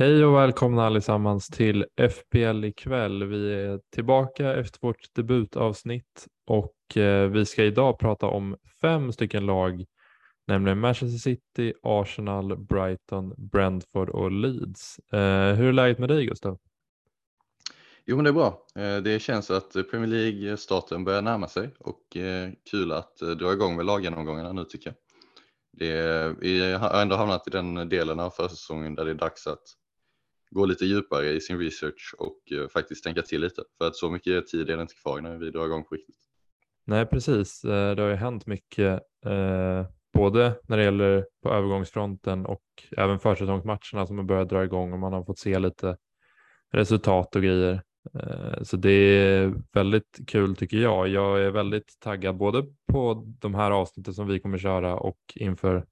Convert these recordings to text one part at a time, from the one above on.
Hej och välkomna allesammans till FPL ikväll. Vi är tillbaka efter vårt debutavsnitt och eh, vi ska idag prata om fem stycken lag, nämligen Manchester City, Arsenal, Brighton, Brentford och Leeds. Eh, hur är läget med dig Gustav? Jo men det är bra. Eh, det känns att Premier League-starten börjar närma sig och kul att dra igång med laggenomgångarna nu tycker jag. Det är, vi har ändå hamnat i den delen av försäsongen där det är dags att gå lite djupare i sin research och eh, faktiskt tänka till lite. För att så mycket tid är det inte kvar när vi drar igång på riktigt. Nej, precis. Eh, det har ju hänt mycket, eh, både när det gäller på övergångsfronten och även försäsongsmatcherna som har börjat dra igång och man har fått se lite resultat och grejer. Eh, så det är väldigt kul tycker jag. Jag är väldigt taggad både på de här avsnitten som vi kommer köra och inför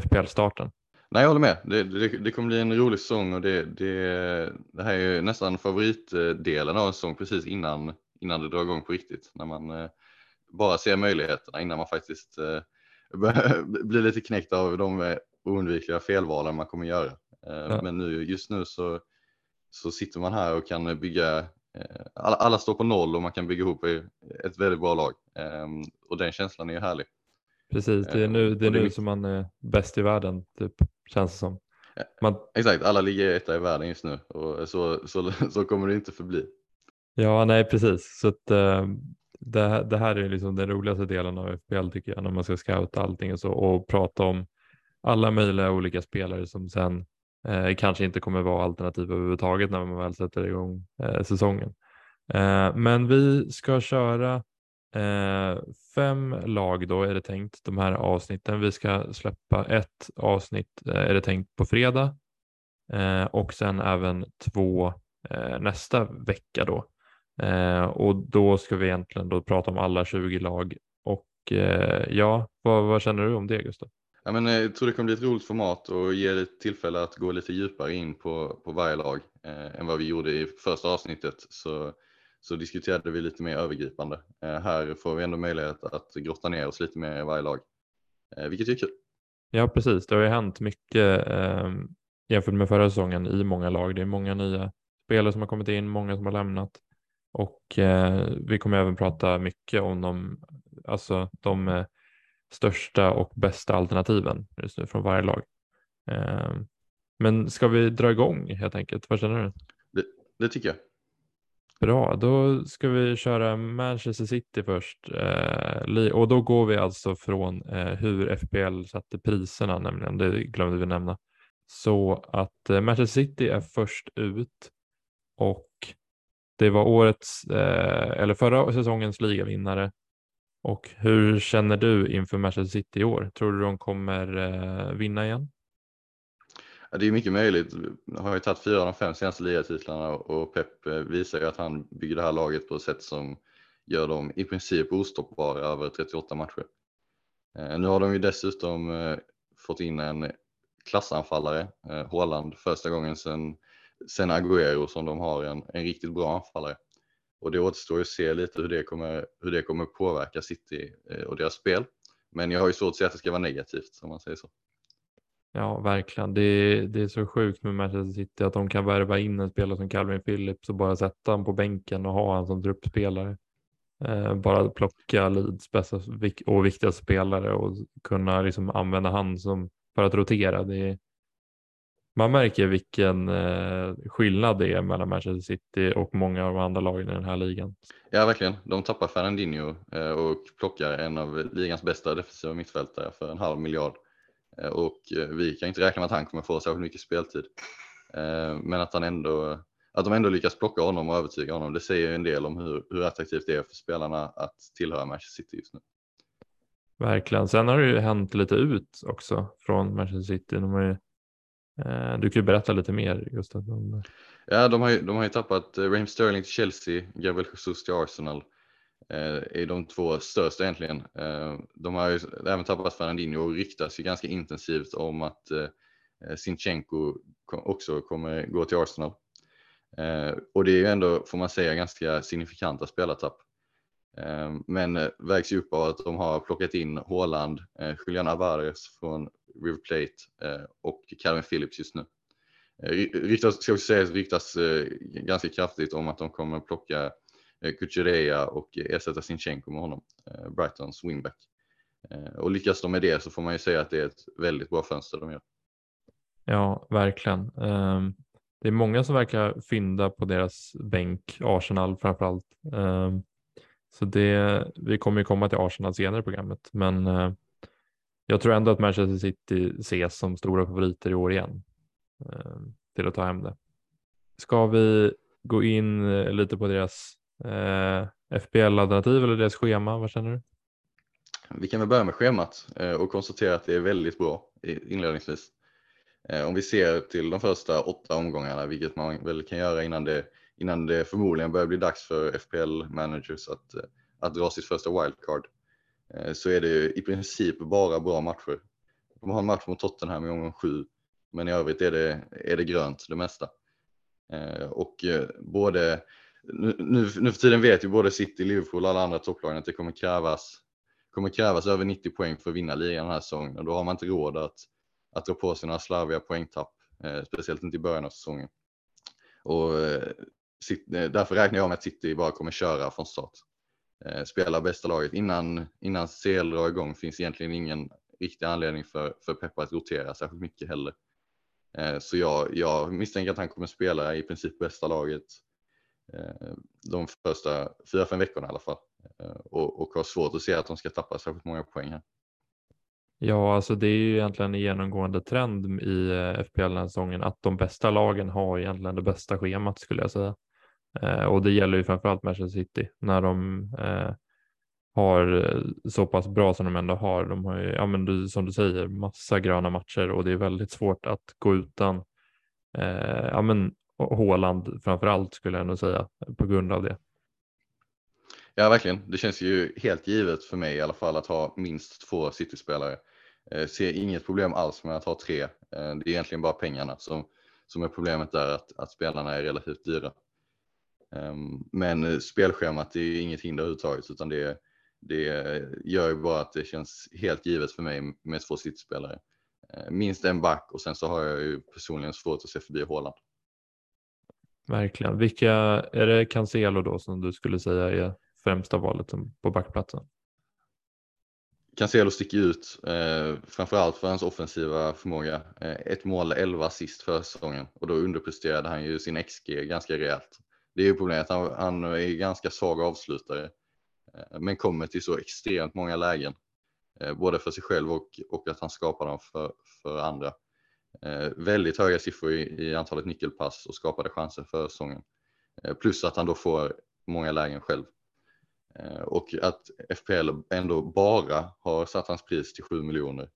FPL-starten. Nej, jag håller med. Det, det, det, kommer bli en rolig säsong och det, det, det här är nästan favoritdelen av en säsong precis innan, innan det drar igång på riktigt. När man eh, bara ser möjligheterna innan man faktiskt eh, blir lite knäckt av de oundvikliga felvalen man kommer göra. Eh, ja. Men nu, just nu så, så sitter man här och kan bygga, eh, alla, alla, står på noll och man kan bygga ihop ett väldigt bra lag. Ehm, och den känslan är ju härlig. Precis, det är nu, det är nu som man är bäst i världen, typ, känns det som. Man... Exakt, alla ligger etta i världen just nu och så, så, så kommer det inte förbli. Ja, nej precis. Så att, uh, det, det, här är liksom den roligaste delen av FPL tycker jag, när man ska scouta allting och så och prata om alla möjliga olika spelare som sen eh, kanske inte kommer vara alternativ överhuvudtaget när man väl sätter igång eh, säsongen. Eh, men vi ska köra Eh, fem lag då är det tänkt de här avsnitten. Vi ska släppa ett avsnitt eh, är det tänkt på fredag eh, och sen även två eh, nästa vecka då. Eh, och då ska vi egentligen då prata om alla 20 lag och eh, ja, vad, vad, känner du om det Gustav? Ja, men eh, jag tror det kommer bli ett roligt format och ge ett tillfälle att gå lite djupare in på, på varje lag eh, än vad vi gjorde i första avsnittet. Så så diskuterade vi lite mer övergripande. Eh, här får vi ändå möjlighet att grotta ner oss lite mer i varje lag, eh, vilket är kul. Ja, precis. Det har ju hänt mycket eh, jämfört med förra säsongen i många lag. Det är många nya spelare som har kommit in, många som har lämnat och eh, vi kommer även prata mycket om de, alltså de eh, största och bästa alternativen just nu från varje lag. Eh, men ska vi dra igång helt enkelt? Vad känner du? Det, det tycker jag. Bra, då ska vi köra Manchester City först. Eh, och då går vi alltså från eh, hur FPL satte priserna, nämligen. Det glömde vi nämna. Så att eh, Manchester City är först ut och det var årets, eh, eller förra säsongens ligavinnare. Och hur känner du inför Manchester City i år? Tror du de kommer eh, vinna igen? Ja, det är mycket möjligt. Han har ju tagit fyra av de fem senaste ligatitlarna och Pep eh, visar ju att han bygger det här laget på ett sätt som gör dem i princip ostoppbara över 38 matcher. Eh, nu har de ju dessutom eh, fått in en klassanfallare, Håland, första gången sedan sen Agüero som de har en, en riktigt bra anfallare. Och det återstår ju att se lite hur det kommer, hur det kommer påverka City och deras spel. Men jag har ju svårt att säga att det ska vara negativt om man säger så. Ja, verkligen. Det är, det är så sjukt med Manchester City att de kan värva in en spelare som Calvin Phillips och bara sätta honom på bänken och ha honom som truppspelare. Eh, bara plocka Leeds bästa och viktigaste spelare och kunna liksom använda han som för att rotera. Det är, man märker vilken eh, skillnad det är mellan Manchester City och många av de andra lagen i den här ligan. Ja, verkligen. De tappar Fernandinho eh, och plockar en av ligans bästa defensiva mittfältare för en halv miljard. Eh, och eh, vi kan inte räkna med att han kommer få särskilt mycket speltid. Eh, men att han ändå att de ändå lyckas plocka honom och övertyga honom, det säger en del om hur, hur attraktivt det är för spelarna att tillhöra Manchester City just nu. Verkligen. Sen har det ju hänt lite ut också från Manchester City. De ju, eh, du kan ju berätta lite mer Gustav. Ja, de har ju, de har ju tappat Raheem Sterling till Chelsea, Gabriel Jesus till Arsenal Eh, är de två största egentligen. Eh, de har ju även tappat Fernandinho och ryktas ju ganska intensivt om att eh, Sinchenko också kommer gå till Arsenal. Och det är ju ändå, får man säga, ganska signifikanta spelartapp. Men vägs ju upp av att de har plockat in Haaland, Julian Alvarez från River Plate och Calvin Phillips just nu. Ryktas, ska också säga, ryktas ganska kraftigt om att de kommer plocka Eh, Kuchereya och ersätta Sinchenko med honom, eh, Brightons wingback. Eh, och lyckas de med det så får man ju säga att det är ett väldigt bra fönster de gör. Ja, verkligen. Ehm, det är många som verkar fynda på deras bänk, Arsenal framförallt. Ehm, så det, vi kommer ju komma till Arsenal senare i programmet, men jag tror ändå att Manchester City ses som stora favoriter i år igen ehm, till att ta hem det. Ska vi gå in lite på deras eh, FPL-alternativ eller deras schema? Vad känner du? Vi kan väl börja med schemat eh, och konstatera att det är väldigt bra inledningsvis. Eh, om vi ser till de första åtta omgångarna, vilket man väl kan göra innan det, innan det förmodligen börjar bli dags för FPL managers att, eh, att dra sitt första wildcard, eh, så är det i princip bara bra matcher. De har en match mot Tottenham i omgång sju, men i övrigt är det, är det grönt det mesta. Eh, och eh, både, nu, nu för tiden vet ju både City, Liverpool och alla andra topplagen att det kommer krävas, kommer krävas över 90 poäng för att vinna ligan den här säsongen och då har man inte råd att att dra på sig några slarviga poängtapp, eh, speciellt inte i början av säsongen. Och eh, eh, därför räknar jag med att City bara kommer köra från start. Eh, spela bästa laget innan, innan CL drar igång finns egentligen ingen riktig anledning för, för Peppa att rotera särskilt mycket heller. Eh, så jag, jag misstänker att han kommer spela i princip bästa laget Eh, de första fyra, fem veckorna i alla fall. Eh, och, och har svårt att se att de ska tappa särskilt många poäng här. Ja, alltså det är ju egentligen en genomgående trend i eh, FPL den här säsongen att de bästa lagen har egentligen det bästa schemat skulle jag säga. Och det gäller ju framförallt Manchester City när de eh, har så pass bra som de ändå har. De har ju, ja, men du, som du säger, massa gröna matcher och det är väldigt svårt att gå utan eh, ja, men Håland framför allt skulle jag nog säga på grund av det. Ja, verkligen. Det känns ju helt givet för mig i alla fall att ha minst två City-spelare. Eh, ser inget problem alls med att ha tre. Eh, det är egentligen bara pengarna som, som är problemet där, att, att spelarna är relativt dyra. Ehm, eh, men spelschemat är ju inget hinder överhuvudtaget, utan det, det gör ju bara att det känns helt givet för mig med två City-spelare. Eh, minst en back och sen så har jag ju personligen svårt att se förbi Håland. Verkligen. Vilka, är det Cancelo då som du skulle säga är främsta valet på backplatsen. Cancelo sticker ut, eh, framförallt för hans offensiva förmåga. Eh, ett mål, 11 assist för säsongen och då underpresterade han ju sin XG ganska rejält. Det är ju problemet, han, han är ganska svag avslutare, eh, men kommer till så extremt många lägen, eh, både för sig själv och, och att han skapar dem för, för andra. Eh, väldigt höga siffror i, i antalet nyckelpass och skapade chanser för säsongen. Eh, plus att han då får många lägen själv. Eh, och att FPL ändå bara har satt hans pris till 7 miljoner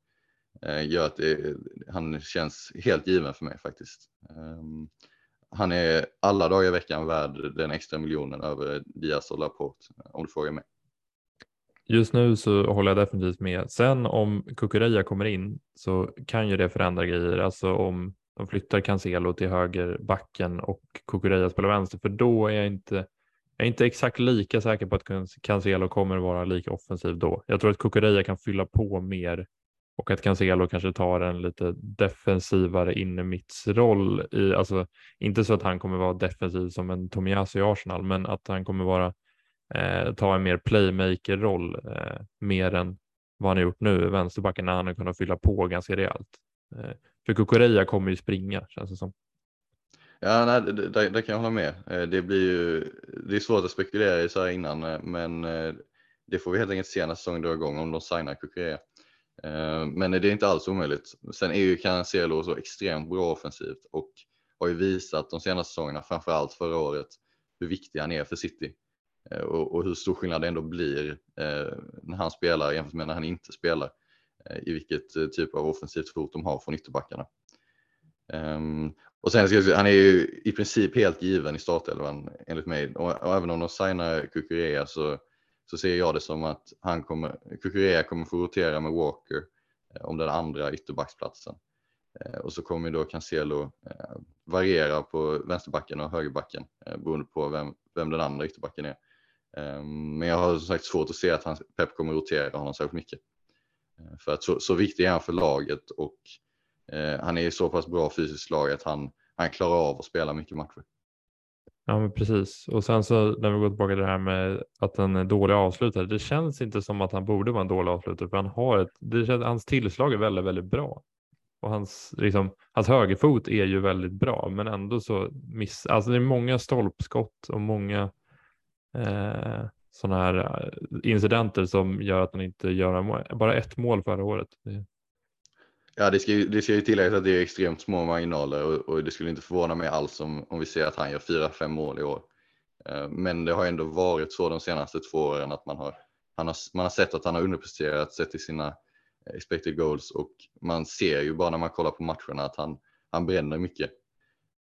eh, gör att det, han känns helt given för mig faktiskt. Ehm, han är alla dagar i veckan värd den extra miljonen över Diaz och Laporte om du frågar mig. Just nu så håller jag definitivt med. Sen om Kukureya kommer in så kan ju det förändra grejer. Alltså om de flyttar Cancelo till höger backen och Kukureya spelar vänster, för då är jag inte jag är inte exakt lika säker på att Cancelo kommer vara lika offensiv då. Jag tror att Kukureya kan fylla på mer och att Cancelo kanske tar en lite defensivare innermittsroll. I, alltså, inte så att han kommer vara defensiv som en Tomias i Arsenal, men att han kommer vara, eh, ta en mer playmaker-roll eh, mer än vad han har gjort nu, vänsterbacken, när han har kunnat fylla på ganska rejält. Eh, för Kukureya kommer ju springa känns det som. Ja, nej, det, det, det, kan jag hålla med. Eh, det blir ju, det är svårt att spekulera i så här innan, eh, men eh, det får vi helt enkelt se när säsongen drar igång om de signar Kukurea. Men det är inte alls omöjligt. Sen är ju Cancelo så extremt bra offensivt och har ju visat de senaste säsongerna, framförallt förra året, hur viktig han är för City. Eh, och, och hur stor skillnad det ändå blir eh, när han spelar jämfört med när han inte spelar. Eh, I vilket typ av offensivt hot de har från ytterbackarna. Um, och sen, han är ju i princip helt given i startelvan enligt mig. Och, och även om de signar Kukurea så, så ser jag det som att han kommer, Kukurea kommer få rotera med Walker eh, om den andra ytterbacksplatsen. Eh, och så kommer då Cancelo eh, variera på vänsterbacken och högerbacken eh, beroende på vem, vem den andra ytterbacken är. Ehm, men jag har som sagt svårt att se att han, Pep kommer rotera honom särskilt mycket. Ehm, för att så, så viktig är han för laget och Eh, han är i så pass bra fysiskt lag att han, han klarar av att spela mycket matcher. Ja, men precis. Och sen så när vi går tillbaka till det här med att han är dålig avslutare. Det känns inte som att han borde vara en dålig avslutare, för han har ett, det känns, hans tillslag är väldigt, väldigt bra. Och hans, liksom, hans högerfot är ju väldigt bra, men ändå så miss, alltså det är många stolpskott och många eh, sådana här eh, incidenter som gör att han inte gör bara ett mål förra året. Ja, det ska, ju, det ska ju tilläggas att det är extremt små marginaler och, och det skulle inte förvåna mig alls om, om vi ser att han gör fyra, fem mål i år. Eh, men det har ändå varit så de senaste två åren att man har, han har, man har sett att han har underpresterat sett till sina eh, expected goals och man ser ju bara när man kollar på matcherna att han, han bränner mycket.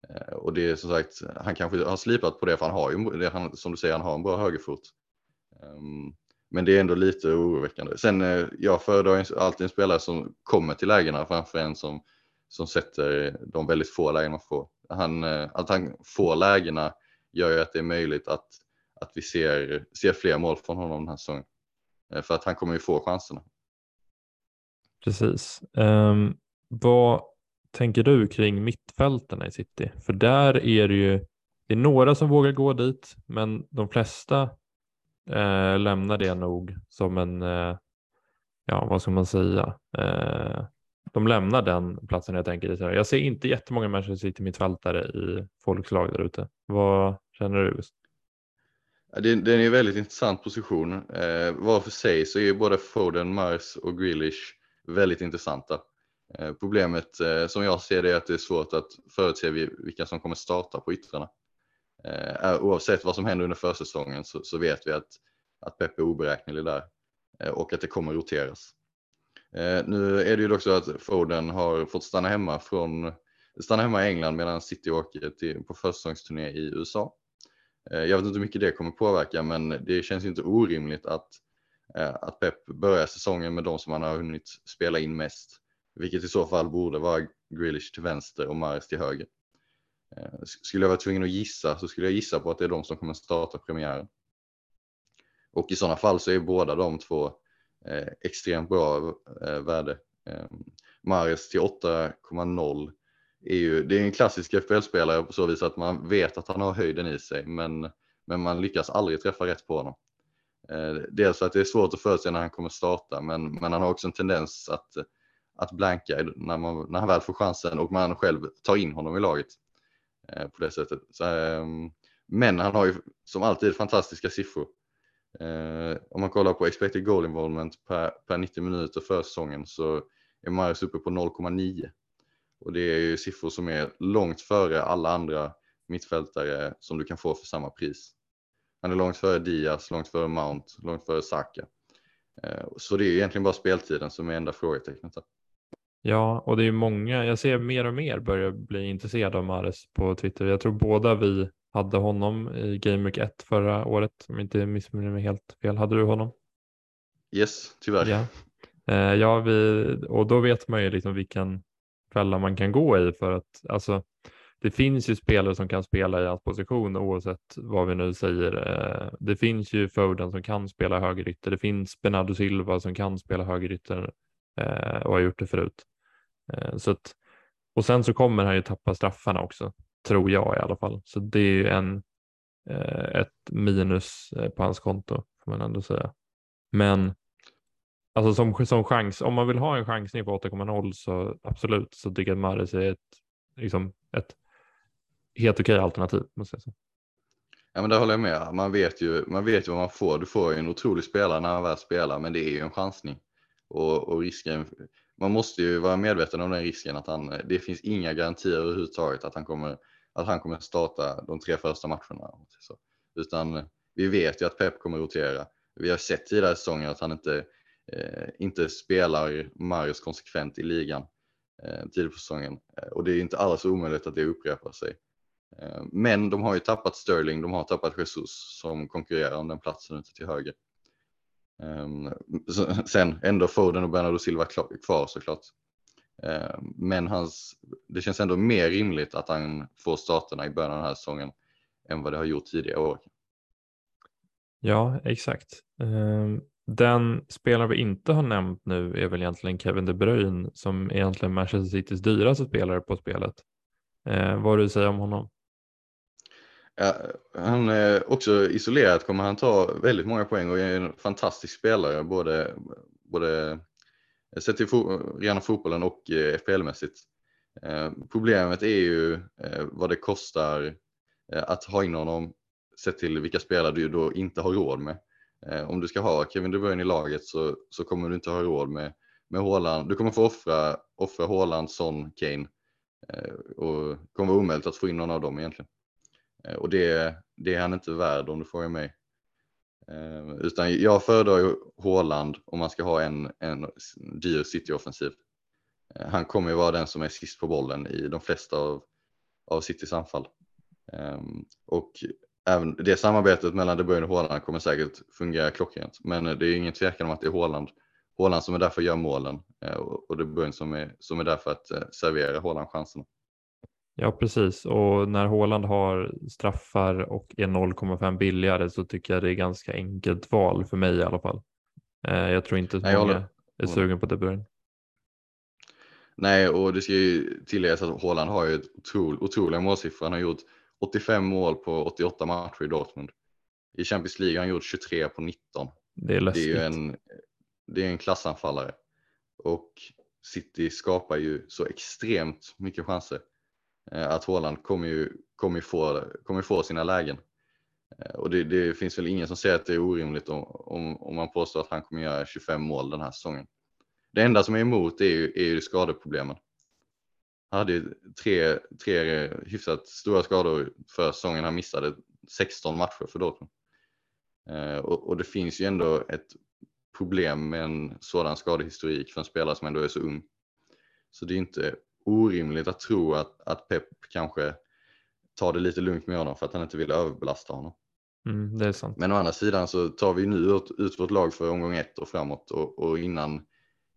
Eh, och det är som sagt, han kanske har slipat på det för han har ju, han, som du säger, han har en bra högerfot. Ehm, men det är ändå lite oroväckande. Sen eh, jag föredrar alltid en spelare som kommer till lägena framför en som, som sätter de väldigt få lägen man får. Han, eh, att han får lägena gör ju att det är möjligt att, att vi ser, ser fler mål från honom den här säsongen. För att han kommer ju få chanserna. Precis. Um, vad tänker du kring mittfältarna i City? För där är det ju det är några som vågar gå dit, men de flesta eh, lämnar det nog som en, eh, ja vad ska man säga, eh, de lämnar den platsen helt enkelt. Jag ser inte jättemånga Manchester City mittfältare i folkslag där ute. Vad känner du? Det, det är en väldigt intressant position. Eh, var för sig så är både Foden, Mars och Grealish väldigt intressanta. Eh, problemet eh, som jag ser det är att det är svårt att förutse vilka som kommer starta på yttrarna. Eh, oavsett vad som händer under försäsongen så, vet vi att, att Pep är oberäknelig där och att det kommer roteras. Nu är det ju också att Foden har fått stanna hemma från stanna hemma i England medan City åker till, på försäsongsturné i USA. Jag vet inte hur mycket det kommer påverka men det känns inte orimligt att, att Pep börjar säsongen med de som han har hunnit spela in mest. Vilket i så fall borde vara Grealish till vänster och Mares till höger. Eh, skulle jag vara tvungen att gissa så skulle jag gissa på att det är de som kommer starta premiären. Och i sådana fall så är båda de två eh, extremt bra eh, värde. Eh, Mares till 8,0 är ju, det är en klassisk FPL-spelare på så vis att man vet att han har höjden i sig men, men man lyckas aldrig träffa rätt på honom. Eh, dels för att det är svårt att förutse när han kommer starta men, men han har också en tendens att, att blanka när, man, när han väl får chansen och man själv tar in honom i laget. Eh, på det sättet. Så, eh, men han har ju som alltid fantastiska siffror. Eh, om man kollar på expected goal involvement per, per 90 minuter för säsongen så är Marius uppe på 0,9 och det är ju siffror som är långt före alla andra mittfältare som du kan få för samma pris. Han är långt före Diaz, långt före Mount, långt före Saka. Eh, så det är egentligen bara speltiden som är enda frågetecknet. Ja, och det är många, jag ser mer och mer börjar bli intresserad av Mares på Twitter. Jag tror båda vi hade honom i Game Week 1 förra året, om inte missminner mig helt fel. Hade du honom? Yes, tyvärr. Ja, eh, ja vi, och då vet man ju liksom vilken fälla man kan gå i för att alltså, det finns ju spelare som kan spela i hans position oavsett vad vi nu säger. Eh, det finns ju Foden som kan spela högerytter. Det finns Bernardo Silva som kan spela högerytter eh, och har gjort det förut. Eh, så att, och sen så kommer han ju tappa straffarna också, tror jag i alla fall. Så det är ju en, eh, ett minus eh, på hans konto får man ändå säga. Men alltså som, som chans, om man vill ha en chansning på 8,0 så absolut så tycker jag att Mares är ett, liksom ett helt okej alternativ. Måste jag säga. Ja men det håller jag med. Man vet, ju, man vet ju vad man får. Du får ju en otrolig spelare när han väl spelar men det är ju en chansning. Och, och risken, man måste ju vara medveten om den risken att han, eh, det finns inga garantier överhuvudtaget att han kommer, att han kommer starta de tre första matcherna. Så. Utan eh, vi vet ju att Pep kommer rotera. Vi har sett tidigare säsonger att han inte, eh, inte spelar Marius konsekvent i ligan eh, tidigt på säsongen. Eh, och det är inte alls omöjligt att det upprepar sig. Eh, men de har ju tappat Sterling, de har tappat Jesus som konkurrerar om den platsen ute till höger. Ehm, sen ändå Foden och Bernardo Silva kvar såklart. Ehm, men hans, det känns ändå mer rimligt att han får starterna i början av den här säsongen än vad det har gjort tidigare år. Ja, exakt. Ehm, den spelare vi inte har nämnt nu är väl egentligen Kevin De Bruyne som är egentligen Manchester Citys dyraste spelare på spelet. Vad har du att säga om honom? Ja, han är också isolerat kommer han ta väldigt många poäng och är en fantastisk spelare både, både eh, sett till fo rena fotbollen och eh, FPL-mässigt. Eh, problemet är ju eh, vad det kostar eh, att ha in honom sett till vilka spelare du då inte har råd med. Eh, om du ska ha Kevin De Bruyne i laget så, så kommer du inte ha råd med, med Haaland. Du kommer få offra, offra Haaland, Son, Kane eh, och kommer vara omöjligt att få in någon av dem egentligen. Eh, och det, det är han inte värd om du frågar mig. Eh, utan jag föredrar ju Haaland om man ska ha en, en dyr City-offensiv. Eh, han kommer ju vara den som är sist på bollen i de flesta av, av Citys anfall. Ehm, och även det samarbetet mellan De Bruyne och Haaland kommer säkert fungera klockrent. Men det är ingen tvekan om att det är Haaland, Haaland som är där för att göra målen och De Bruyne som är, som är där för att servera Haaland chanserna. Ja, precis. Och när Håland har straffar och är 0,5 billigare så tycker jag det är ganska enkelt val för mig i alla fall. Eh, jag tror inte att många håller. är sugen på De Bruyne. Nej, och det ska ju tilläggas att Håland har ju ett otro, otroliga målsiffror. Han har gjort 85 mål på 88 matcher i Dortmund. I Champions League har han gjort 23 på 19. Det är läskigt. Det är en, det är en klassanfallare. Och City skapar ju så extremt mycket chanser. Eh, att Håland kommer ju, kommer få, kommer få sina lägen. Eh, och det, det, finns väl ingen som säger att det är orimligt om, om, om, man påstår att han kommer göra 25 mål den här säsongen. Det enda som är emot är ju, är ju skadeproblemen. Han hade ju tre, tre hyfsat stora skador för säsongen. Han missade 16 matcher för Dortmund. Eh, och, och, det finns ju ändå ett problem med en sådan skadehistorik för en spelare som ändå är så ung. Så det är inte orimligt att tro att, att Pep kanske tar det lite lugnt med honom för att han inte vill överbelasta honom. Mm, det är sant. Men å andra sidan så tar vi nu ut, ut vårt lag för omgång ett och framåt och, och innan,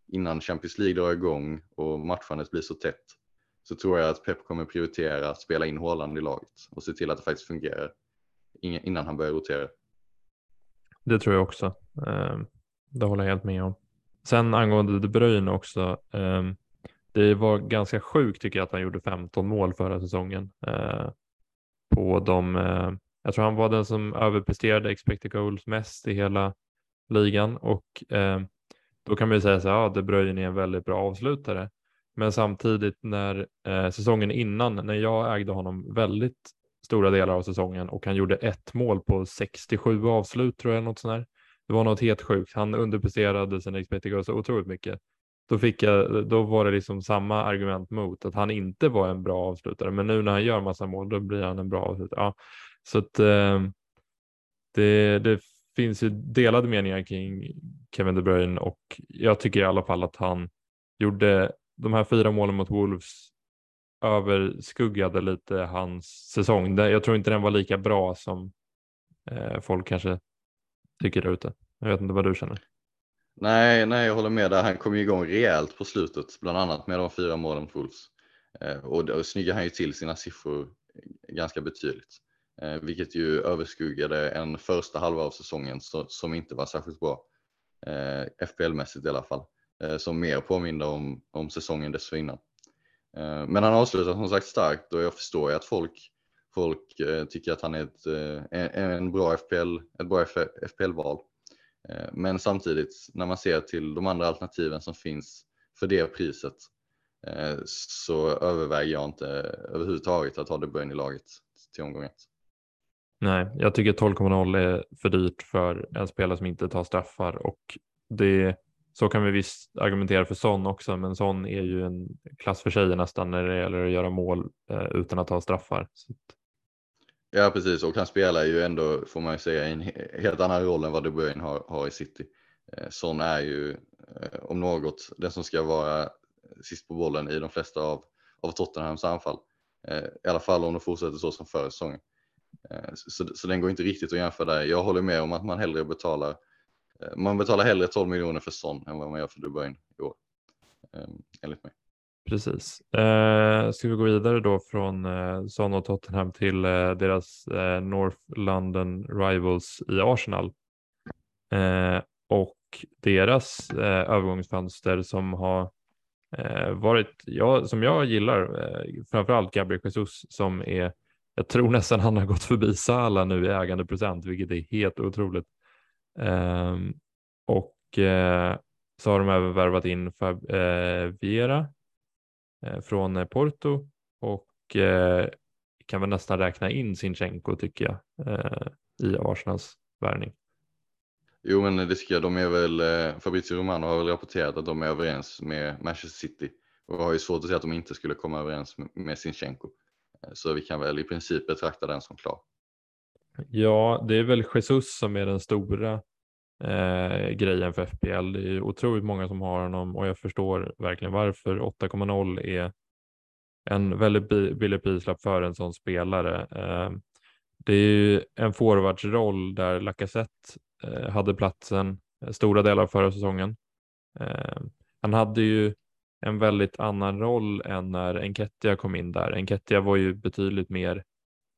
innan Champions League drar igång och matchandet blir så tätt så tror jag att Pep kommer prioritera att spela in Haaland i laget och se till att det faktiskt fungerar innan han börjar rotera. Det tror jag också. Ehm, det håller jag helt med om. Sen angående De Bruyne också. Ehm, det var ganska sjukt tycker jag att han gjorde 15 mål förra säsongen. Eh, på de, eh, jag tror han var den som överpresterade expected goals mest i hela ligan och eh, då kan man ju säga så här, ja, De Bruyne är en väldigt bra avslutare. Men samtidigt när eh, säsongen innan, när jag ägde honom väldigt stora delar av säsongen och han gjorde ett mål på 67 avslut tror jag, något sånt där. Det var något helt sjukt. Han underpresterade sina expected goals så otroligt mycket då, fick jag, då var det liksom samma argument mot att han inte var en bra avslutare. Men nu när han gör massa mål, då blir han en bra avslutare. Ja, så att, eh, det, det finns ju delade meningar kring Kevin De Bruyne och jag tycker i alla fall att han gjorde de här fyra målen mot Wolves överskuggade lite hans säsong. Jag tror inte den var lika bra som eh, folk kanske tycker där ute. Jag vet inte vad du känner. Nej, nej, jag håller med där. Han kom ju igång rejält på slutet, bland annat med de fyra målen för Wolves. Eh, och då snyggar han ju till sina siffror ganska betydligt. Eh, vilket ju överskuggade en första halva av säsongen som inte var särskilt bra. Eh, FPL-mässigt i alla fall. Som mer påminner om, om säsongen dessförinnan. Men han avslutar som sagt starkt och jag förstår ju att folk, folk tycker att han är ett, en, en bra FPL, ett bra FPL-val. Eh, men samtidigt när man ser till de andra alternativen som finns för det priset eh, så överväger jag inte överhuvudtaget att ha De Bruyne i laget till omgång ett. Nej, jag tycker 12,0 är för dyrt för en spelare som inte tar straffar och det, så kan vi visst argumentera för Son också, men Son är ju en klass för sig nästan när det gäller att göra mål eh, utan att ta straffar. Så Ja precis och han spelar ju ändå får man ju säga en helt annan roll än vad De Bruyne har, har i City. Eh, Son är ju eh, om något den som ska vara sist på bollen i de flesta av, av Tottenhams anfall. Eh, I alla fall om de fortsätter så som förra säsongen. Så, så den går inte riktigt att jämföra där. Jag håller med om att man hellre betalar man betalar hellre 12 miljoner för Son än vad man gör för De Bruyne i år. Ehm, enligt mig. Precis. Eh, ska vi gå vidare då från eh, Son och Tottenham till eh, deras eh, North London Rivals i Arsenal. Eh, och deras eh, övergångsfönster som har eh, varit, ja, som jag gillar, eh, framförallt Gabriel Jesus som är, jag tror nästan han har gått förbi Sala nu i ägandeprocent, vilket är helt otroligt. Eh, och eh, så har de även värvat in Fab, eh, Viera från Porto och eh, kan väl nästan räkna in Sinchenko tycker jag eh, i Arsenals värvning. Jo, men det ska de är väl, eh, Fabrizio Romano har väl rapporterat att de är överens med Manchester City och har ju svårt att se att de inte skulle komma överens med, Sinchenko. Eh, så vi kan väl i princip betrakta den som klar. Ja, det är väl Jesus som är den stora eh, grejen för FPL. Det är otroligt många som har honom och jag förstår verkligen varför 8,0 är en väldigt billig prislapp för en sån spelare. Eh, det är ju en forwardsroll där Lacazette eh, hade platsen eh, stora delar av förra säsongen. Eh, han hade ju en väldigt annan roll än när Enketia kom in där. Enketia var ju betydligt mer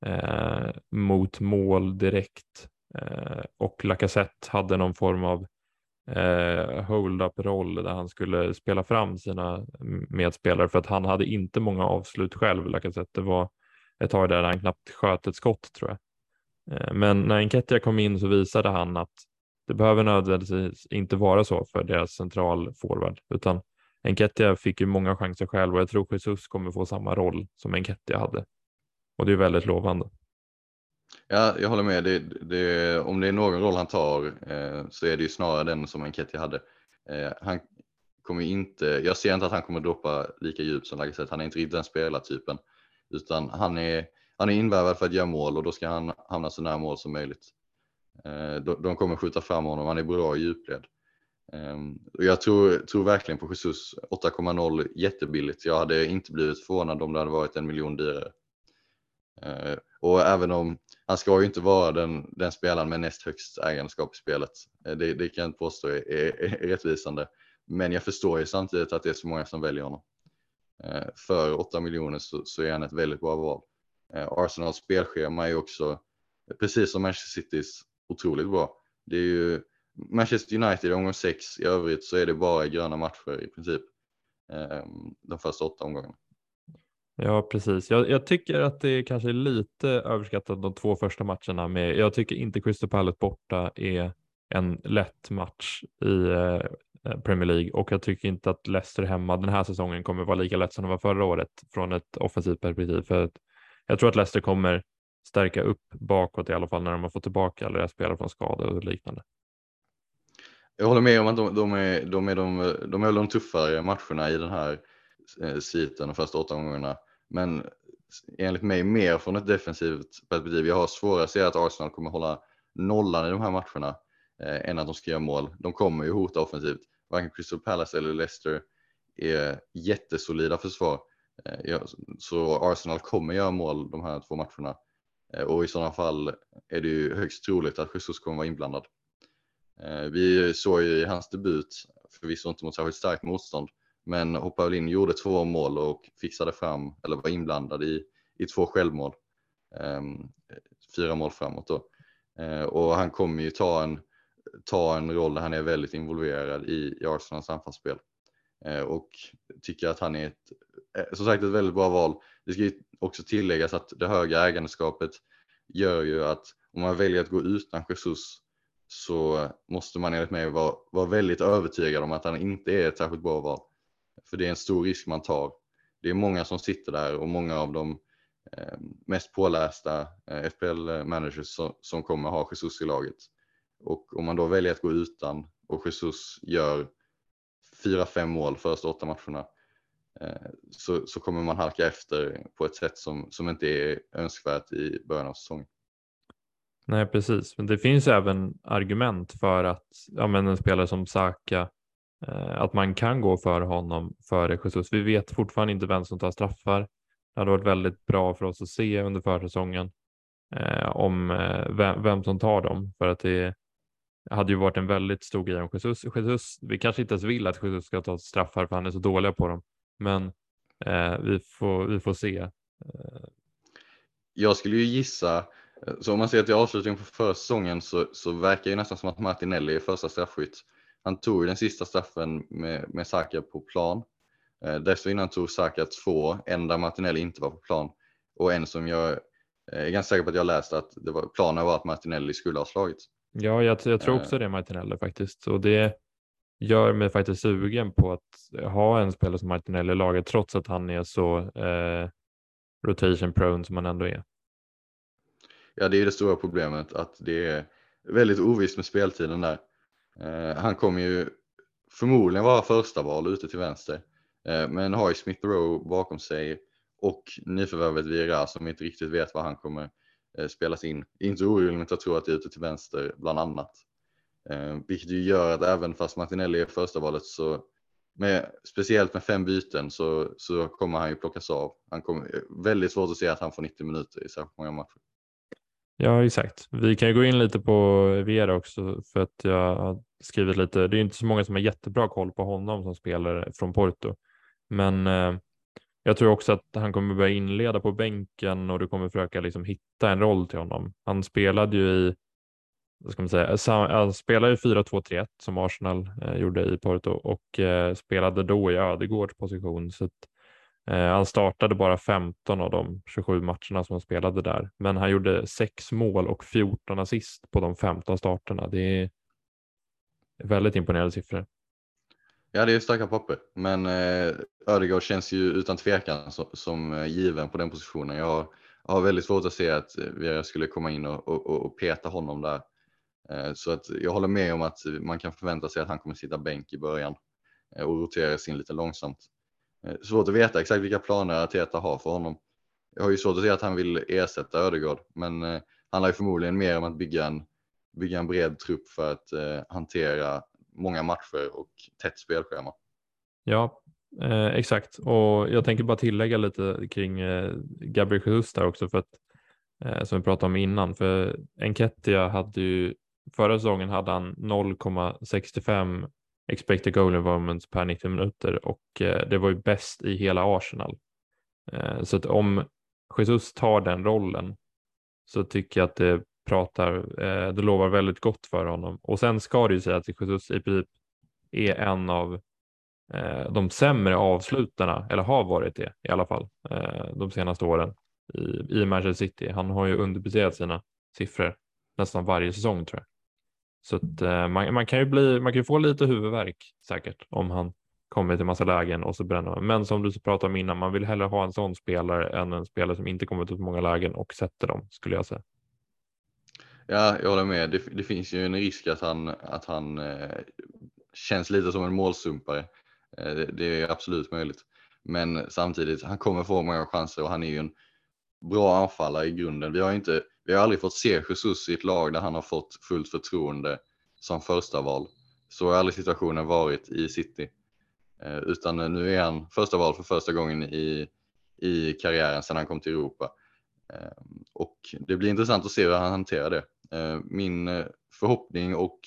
eh, mot mål direkt Eh, och Lacazette hade någon form av eh, hold-up roll där han skulle spela fram sina mm, medspelare för att han hade inte många avslut själv. Lacazette. Det var ett tag där han knappt sköt ett skott tror jag. Eh, men när Enketia kom in så visade han att det behöver nödvändigtvis inte vara så för deras central forward utan Enketia fick ju många chanser själv och jag tror Jesus kommer få samma roll som Enketia hade. Och det är väldigt lovande. Ja, jag håller med. Det, det, om det är någon roll han tar eh, så är det ju snarare den som Enketti hade. Eh, han kommer inte, jag ser inte att han kommer droppa lika djupt som Lacazette. Han är inte riktigt den spelartypen. Utan han är, han är invärvad för att göra mål och då ska han hamna så nära mål som möjligt. Eh, de, de kommer skjuta fram honom, han är bra i djupled. Ehm, och jag tror, tror verkligen på Jesus 8,0 jättebilligt. Jag hade inte blivit förvånad om det hade varit en miljon dyrare. Eh, och även om han ska ju inte vara den, den spelaren med näst högst ägandeskap i spelet. Eh, det, det kan jag inte påstå är, är, är rättvisande. Men jag förstår ju samtidigt att det är så många som väljer honom. Eh, för 8 miljoner så, så, är han ett väldigt bra val. Eh, Arsenals spelschema är också, precis som Manchester Citys, otroligt bra. Det är ju Manchester United i omgång 6, i övrigt så är det bara gröna matcher i princip. Eh, de första åtta omgångarna. Ja, precis. Jag, jag, tycker att det kanske är lite överskattat de två första matcherna. Med, jag tycker inte Crystal Palace borta är en lätt match i eh, Premier League och jag tycker inte att Leicester hemma den här säsongen kommer vara lika lätt som det var förra året från ett offensivt perspektiv. För att jag tror att Leicester kommer stärka upp bakåt i alla fall när de har fått tillbaka alla deras spelare från skador och liknande. Jag håller med om att de, de, är, de, är, de, de är de tuffare matcherna i den här eh, sviten de första åtta omgångarna. Men enligt mig mer från ett defensivt perspektiv. Jag har svårare att se att Arsenal kommer hålla nollan i de här matcherna eh, än att de ska göra mål. De kommer ju hota offensivt. Varken Crystal Palace eller Leicester är jättesolida försvar. Eh, så Arsenal kommer göra mål de här två matcherna. Eh, och i sådana fall är det ju högst troligt att Jesus kommer vara inblandad. Eh, vi såg ju i hans debut, förvisso inte mot särskilt starkt motstånd, men hoppade väl in, gjorde två mål och fixade fram, eller var inblandad i, i två självmål. Um, fyra mål framåt då. Uh, och han kommer ju ta en, ta en roll där han är väldigt involverad i, i Arsenals anfallsspel. Uh, och tycker att han är ett, eh, som sagt ett väldigt bra val. Det ska ju också tilläggas att det höga ägandeskapet gör ju att om man väljer att gå utan Jesus så måste man enligt mig vara, vara väldigt övertygad om att han inte är ett särskilt bra val. För det är en stor risk man tar. Det är många som sitter där och många av de eh, mest pålästa eh, FPL-managers som, som kommer ha Jesus i laget. Och om man då väljer att gå utan och Jesus gör fyra, fem mål första åtta matcherna eh, så, så kommer man halka efter på ett sätt som, som inte är önskvärt i början av säsongen. Nej, precis. Men det finns även argument för att ja, men en spelare som Saka Eh, Eh, att man kan gå för honom före Jesus. Vi vet fortfarande inte vem som tar straffar. Det hade varit väldigt bra för oss att se under försäsongen eh, om eh, vem, vem, som tar dem för att det hade ju varit en väldigt stor grej om Jesus. Jesus vi kanske inte ens vill att Jesus ska ta straffar för han är så dåliga på dem, men eh, vi, får, vi får se. Jag skulle ju gissa, så om man ser till avslutningen på försäsongen så, så verkar det nästan som att Martinelli är första straffskytt han tog den sista straffen med, med Saka på plan Eh, dessförinnan tog Saka två, en där Martinelli inte var på plan och en som jag eh, är ganska säker på att jag läste att det var, planen var att Martinelli skulle ha slagit. Ja, jag, jag tror också det Martinelli faktiskt och det gör mig faktiskt sugen på att ha en spelare som Martinelli i laget trots att han är så eh, rotation prone som han ändå är. Ja, det är det stora problemet att det är väldigt ovisst med speltiden där. Eh, han kommer ju förmodligen vara första val ute till vänster, eh, men har ju Smith Rowe bakom sig och nyförvärvet Vira som inte riktigt vet vad han kommer eh, spelas in. Inte orimligt att tro att det är ute till vänster bland annat. Eh, vilket ju gör att även fast Martinelli är första valet så med, speciellt med fem byten så, så kommer han ju plockas av. Han kommer, eh, väldigt svårt att se att han får 90 minuter i särskilt många matcher. Ja, exakt. Vi kan ju gå in lite på Vera också för att jag har skrivit lite. Det är inte så många som har jättebra koll på honom som spelare från Porto, men eh, jag tror också att han kommer börja inleda på bänken och du kommer försöka liksom hitta en roll till honom. Han spelade ju i vad ska man säga, eh, han spelade ju 4-2-3-1 som Arsenal eh, gjorde i Porto och eh, spelade då i Ödegårds position. Så att, eh, Eh, han startade bara 15 av de 27 matcherna som han spelade där, men han gjorde sex mål och 14 assist på de 15 starterna. Det är väldigt imponerande siffror. Ja, det är starka papper, men eh, känns ju utan tvekan som, som given på den positionen. Jag har, har väldigt svårt att se att vi skulle komma in och, och, och peta honom där. Eh, så att jag håller med om att man kan förvänta sig att han kommer sitta bänk i början eh, och rotera sin lite långsamt. Eh, svårt att veta exakt vilka planer Arteta har för honom. Jag har ju svårt att se att han vill ersätta Ödegård, men eh, det handlar ju förmodligen mer om att bygga en, bygga en bred trupp för att eh, hantera många matcher och tätt spelschema. Ja, eh, exakt. Och jag tänker bara tillägga lite kring eh, Gabriel Jesus där också, för att, eh, som vi pratade om innan. För Enketia hade ju Förra säsongen hade han 0,65 expected goal involvement per 90 minuter och eh, det var ju bäst i hela Arsenal. Eh, så att om Jesus tar den rollen så tycker jag att det pratar, eh, det lovar väldigt gott för honom. Och sen ska det ju säga att Jesus i princip är en av de sämre avslutarna, eller har varit det i alla fall, de senaste åren i, i Manchester City. Han har ju underpresterat sina siffror nästan varje säsong tror jag. Så att, eh, man, man, kan ju bli, man kan ju få lite huvudvärk säkert om han kommer till massa lägen och så bränner man. Men som du pratade om innan, man vill hellre ha en sån spelare än en spelare som inte kommer till så många lägen och sätter dem skulle jag säga. Ja, jag håller med. Det, det finns ju en risk att han, att han eh, känns lite som en målsumpare. Eh, det, det, är absolut möjligt. Men samtidigt, han kommer få många chanser och han är ju en bra anfallare i grunden. Vi har inte vi har aldrig fått se Jesus i ett lag där han har fått fullt förtroende som första val. Så har aldrig situationen varit i City. Eh, utan nu är han första val för första gången i, i karriären sedan han kom till Europa. Eh, och det blir intressant att se hur han hanterar det. Eh, min förhoppning och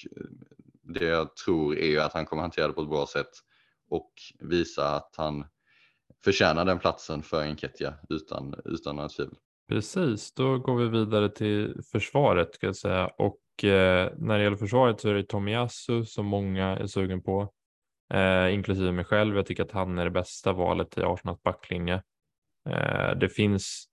det jag tror är att han kommer hantera det på ett bra sätt och visa att han förtjänar den platsen för Enketia utan, utan några tvivel. Precis, då går vi vidare till försvaret ska jag säga och eh, när det gäller försvaret så är det Tomiyasu som många är sugen på, eh, inklusive mig själv. Jag tycker att han är det bästa valet i Arsenals backlinje. Eh, det finns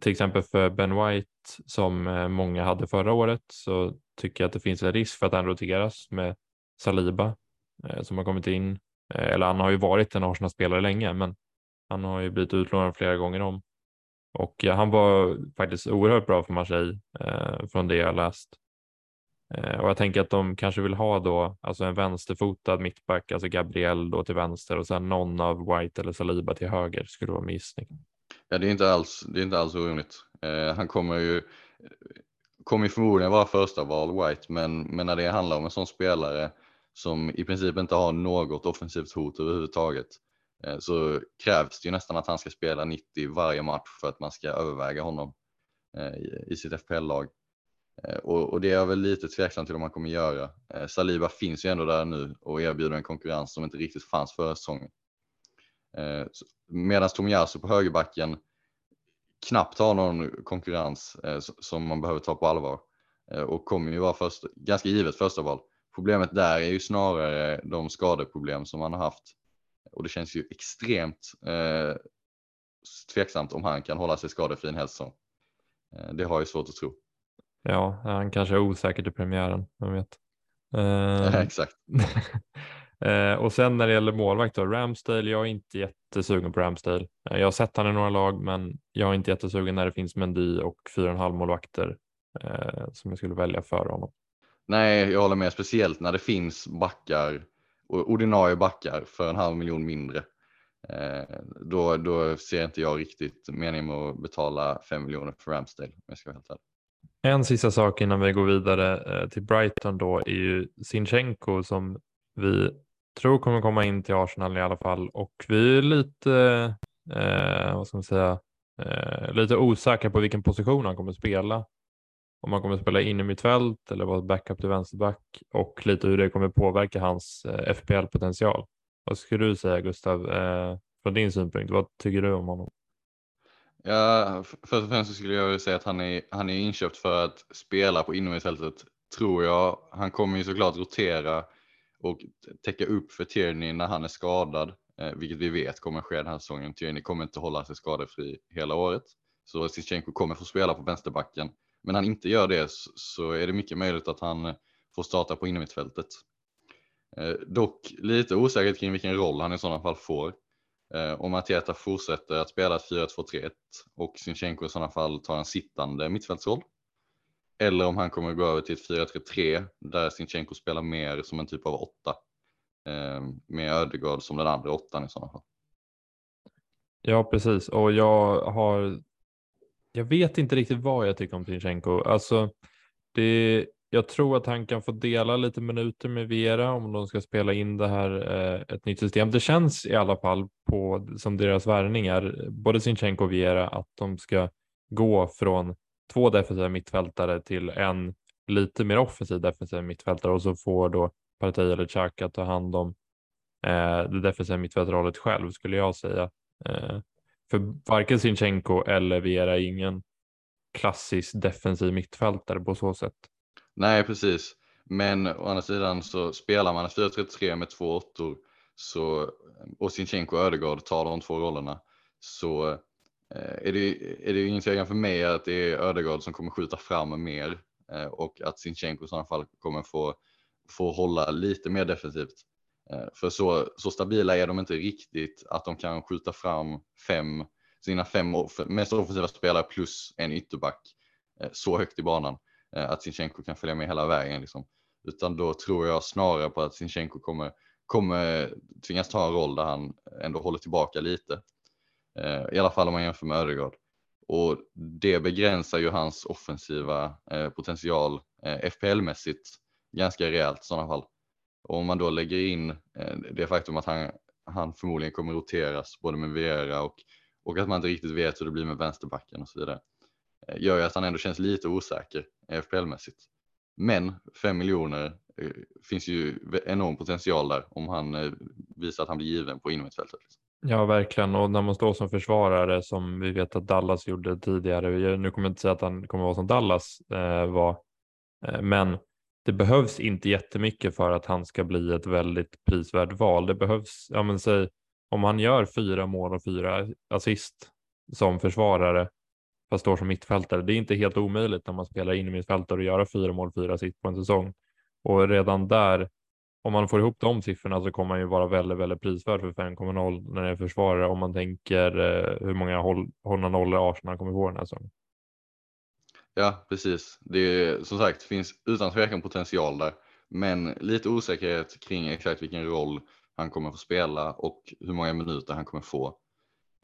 till exempel för Ben White som eh, många hade förra året så tycker jag att det finns en risk för att han roteras med Saliba eh, som har kommit in. Eh, eller han har ju varit en Arsenal-spelare länge, men han har ju blivit utlånad flera gånger om. Och eh, han var faktiskt oerhört bra för Marseille eh, från det jag läst. Eh, och jag tänker att de kanske vill ha då alltså en vänsterfotad mittback, alltså Gabriel då till vänster och sen någon av White eller Saliba till höger skulle vara min gissning. Ja, det är inte alls, det är inte alls orimligt. Eh, han kommer ju kommer förmodligen vara första val White, men, men när det handlar om en sån spelare som i princip inte har något offensivt hot överhuvudtaget Eh, så krävs det ju nästan att han ska spela 90 varje match för att man ska överväga honom eh, i sitt FPL-lag. Eh, och, det är jag väl lite tveksam till om han kommer göra. Saliba finns ju ändå där nu och erbjuder en konkurrens som inte riktigt fanns förra säsongen. Medan Tomiyasu på högerbacken knappt har någon konkurrens som man behöver ta på allvar och kommer ju vara först, ganska givet första val. Problemet där är ju snarare de skadeproblem som man har haft och det känns ju extremt eh, tveksamt om han kan hålla sig skadefri en hel säsong. Eh, det har jag svårt att tro. Ja, han kanske är osäker till premiären, vem vet. Eh, exakt. eh, och sen när det gäller målvakt då, Ramsdale, jag är inte jättesugen på Ramsdale. Eh, jag har sett han i några lag, men jag är inte jättesugen när det finns Mendy och fyra och en halv målvakter eh, som jag skulle välja för honom. Nej, jag håller med, speciellt när det finns backar ordinarie backar för en halv miljon mindre. Eh, då, då ser inte jag riktigt meningen med att betala fem miljoner för Ramsdale om jag ska vara helt ärlig. En sista sak innan vi går vidare eh, till Brighton då är ju Sinchenko som vi tror kommer komma in till Arsenal i alla fall och vi är lite, eh, eh vad ska man säga, eh, lite osäkra på vilken position han kommer spela. Om han kommer spela in i mittfält eller vara backup till vänsterback och lite hur det kommer påverka hans eh, FPL-potential. Vad skulle du säga Gustav, eh, från din synpunkt? Vad tycker du om honom? Ja, först och främst skulle jag säga att han är, han är inköpt för att spela på inomhusfältet, tror jag. Han kommer ju såklart rotera och täcka upp för Tierney när han är skadad, eh, vilket vi vet kommer ske den här säsongen. Tierney kommer inte hålla sig skadefri hela året, så Sitjenko kommer få spela på vänsterbacken. Men han inte gör det så är det mycket möjligt att han eh, får starta på innermittfältet. Eh, dock lite osäkert kring vilken roll han i sådana fall får. Eh, om Arteta fortsätter att spela 4-2-3-1 och Sinchenko i sådana fall tar en sittande mittfältsroll. Eller om han kommer gå över till ett 4-3-3 där Sinchenko spelar mer som en typ av åtta. Eh, med Ödegaard som den andra åttan i sådana fall. Ja, precis. Och jag har. Jag vet inte riktigt vad jag tycker om Sinchenko. Alltså, det, jag tror att han kan få dela lite minuter med Vera om de ska spela in det här eh, ett nytt system. Det känns i alla fall på som deras värvningar, både Sinchenko och Vera, att de ska gå från två defensiva mittfältare till en lite mer offensiv defensiv mittfältare och så får då Partey eller Xhaka ta hand om eh, det defensiva mittfältarrollet själv skulle jag säga. Eh, för varken Sinchenko eller Vera är ingen klassisk defensiv mittfältare på så sätt. Nej, precis. Men å andra sidan så spelar man 4-3-3 med två åttor så, och Sinchenko och Ödegaard tar de två rollerna så eh, är det, är det ingen tvekan för mig att det är Ödegaard som kommer skjuta fram mer eh, och att Sinchenko i sådana fall kommer få, få hålla lite mer defensivt. Eh, för så, så stabila är de inte riktigt att de kan skjuta fram fem, sina fem mest offensiva spelare plus en ytterback eh, så högt i banan. Eh, att Sinchenko kan följa med hela vägen. Liksom. Utan då tror jag snarare på att Sinchenko kommer, kommer tvingas ta en roll där han ändå håller tillbaka lite. I alla fall om man jämför med Ödegaard. Och det begränsar ju hans offensiva potential FPL-mässigt ganska rejält i sådana fall. Och om man då lägger in eh, det faktum att han, han förmodligen kommer roteras både med Vera och, och att man inte riktigt vet hur det blir med vänsterbacken och så vidare. Eh, gör ju att han ändå känns lite osäker. Eh, FPL-mässigt. Men 5 miljoner finns ju enorm potential där om han visar att han blir given på innermittfältet. Liksom. Ja, verkligen. Och när man står som försvarare som vi vet att Dallas gjorde tidigare. Nu kommer jag inte säga att han kommer vara som Dallas eh, var, eh, men det behövs inte jättemycket för att han ska bli ett väldigt prisvärt val. Det behövs, ja men säg om han gör fyra mål och fyra assist som försvarare fast står som mittfältare. Det är inte helt omöjligt när man spelar in i mittfältare och göra fyra mål, fyra assist på en säsong. Och redan där, om man får ihop de siffrorna så kommer man ju vara väldigt, väldigt prisvärd för 5,0 när det är försvarare om man tänker eh, hur många håll, hållna nollor Arsenal kommer få den här säsongen. Ja, precis. Det är, som sagt finns utan tvekan potential där, men lite osäkerhet kring exakt vilken roll han kommer få spela och hur många minuter han kommer få.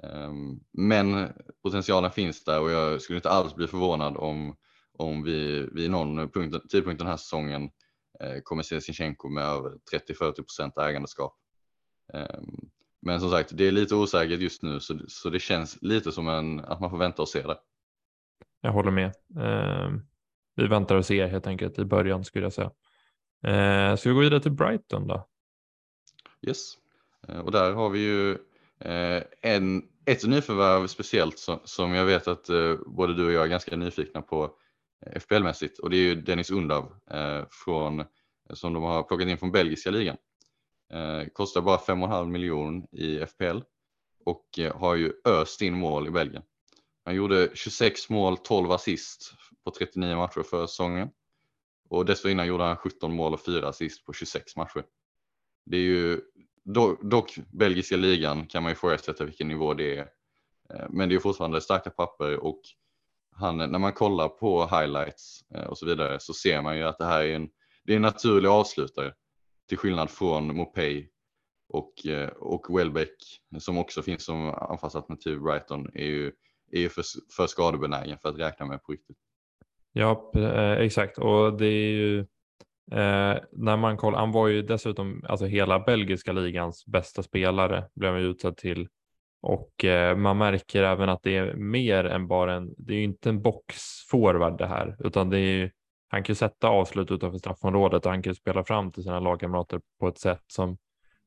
Ehm, men potentialen finns där och jag skulle inte alls bli förvånad om, om vi vid någon punkt, tidpunkt den här säsongen eh, kommer se Sinchenko med över 30-40% ägandeskap. Ehm, men som sagt, det är lite osäkert just nu så, så det känns lite som en, att man får vänta och se det. Jag håller med. Ehm, vi väntar och ser helt enkelt i början skulle jag säga. Ehm, ska vi gå vidare till Brighton då? Yes, eh, och där har vi ju Eh, en, ett nyförvärv speciellt som, som jag vet att eh, både du och jag är ganska nyfikna på eh, FPL-mässigt och det är ju Dennis Undav eh, från, eh, som de har plockat in från belgiska ligan. Eh, kostar bara 5,5 miljon i FPL och eh, har ju öst in mål i Belgien. Han gjorde 26 mål, 12 assist på 39 matcher förra säsongen. Och dessförinnan gjorde han 17 mål och 4 assist på 26 matcher. Det är ju dock, belgiska ligan kan man ju ifrågasätta vilken nivå det är. Eh, men det är fortfarande starka papper och han, när man kollar på highlights eh, och så vidare så ser man ju att det här är en, det är en naturlig avslutare. Till skillnad från Mopey och, eh, och Welbeck som också finns som anfallsalternativ Brighton är ju, är ju för, för skadebenägen för att räkna med på riktigt. Ja, eh, exakt och det är ju Eh, när man kollar, han var ju dessutom alltså hela belgiska ligans bästa spelare blev han utsedd till och eh, man märker även att det är mer än bara en, det är ju inte en boxforward det här utan det är ju, han kan ju sätta avslut utanför straffområdet och han kan ju spela fram till sina lagkamrater på ett sätt som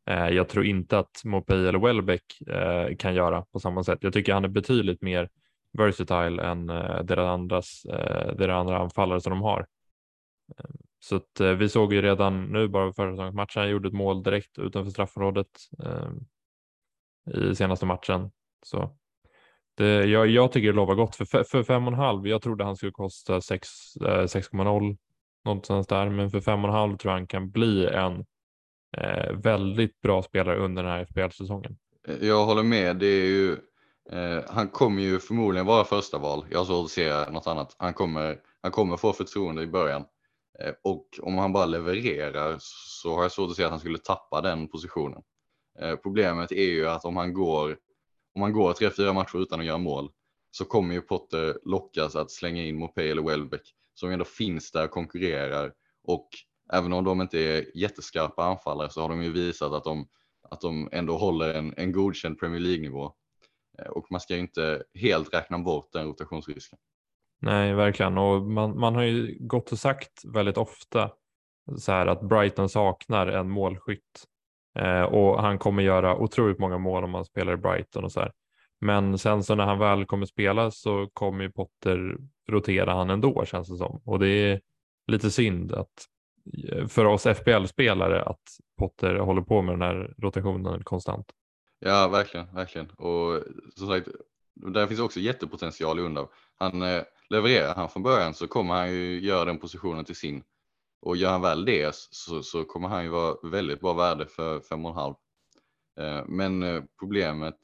Eh, jag tror inte att Mopey eller Welbeck eh, kan göra på samma sätt. Jag tycker han är betydligt mer versatile än eh, deras, andras, deras andra anfallare som de har. Så att, vi såg ju redan nu bara förra matchen, han gjorde ett mål direkt utanför straffområdet i senaste matchen. Så det, jag, jag tycker det lovar gott för, för fem och en halv. Jag trodde han skulle kosta 6,0 någonstans där, men för fem och en halv tror jag han kan bli en eh, väldigt bra spelare under den här FBL-säsongen. Jag håller med. Det är ju, eh, han kommer ju förmodligen vara första val. Jag har svårt att se något annat. Han kommer, han kommer få förtroende i början. Eh, och om han bara levererar så har jag svårt att se att han skulle tappa den positionen. Eh, problemet är ju att om han går, om han går tre, fyra matcher utan att göra mål så kommer ju Potter lockas att slänga in Mopé eller Welbeck som ändå finns där och konkurrerar och även om de inte är jätteskarpa anfallare så har de ju visat att de, att de ändå håller en, en godkänd Premier League-nivå. Eh, och man ska ju inte helt räkna bort den rotationsrisken. Nej, verkligen. Och man, man har ju gått och sagt väldigt ofta så här att Brighton saknar en målskytt eh, och han kommer göra otroligt många mål om han spelar i Brighton och så här. Men sen så när han väl kommer spela så kommer ju Potter rotera han ändå känns det som och det är lite synd att för oss FBL-spelare att Potter håller på med den här rotationen konstant. Ja, verkligen, verkligen. Och som sagt, där finns också jättepotential i Undav. Han, eh, levererar han från början så kommer han ju göra den positionen till sin. Och gör han väl det så, så kommer han ju vara väldigt bra värde för 5,5. Eh, men eh, problemet,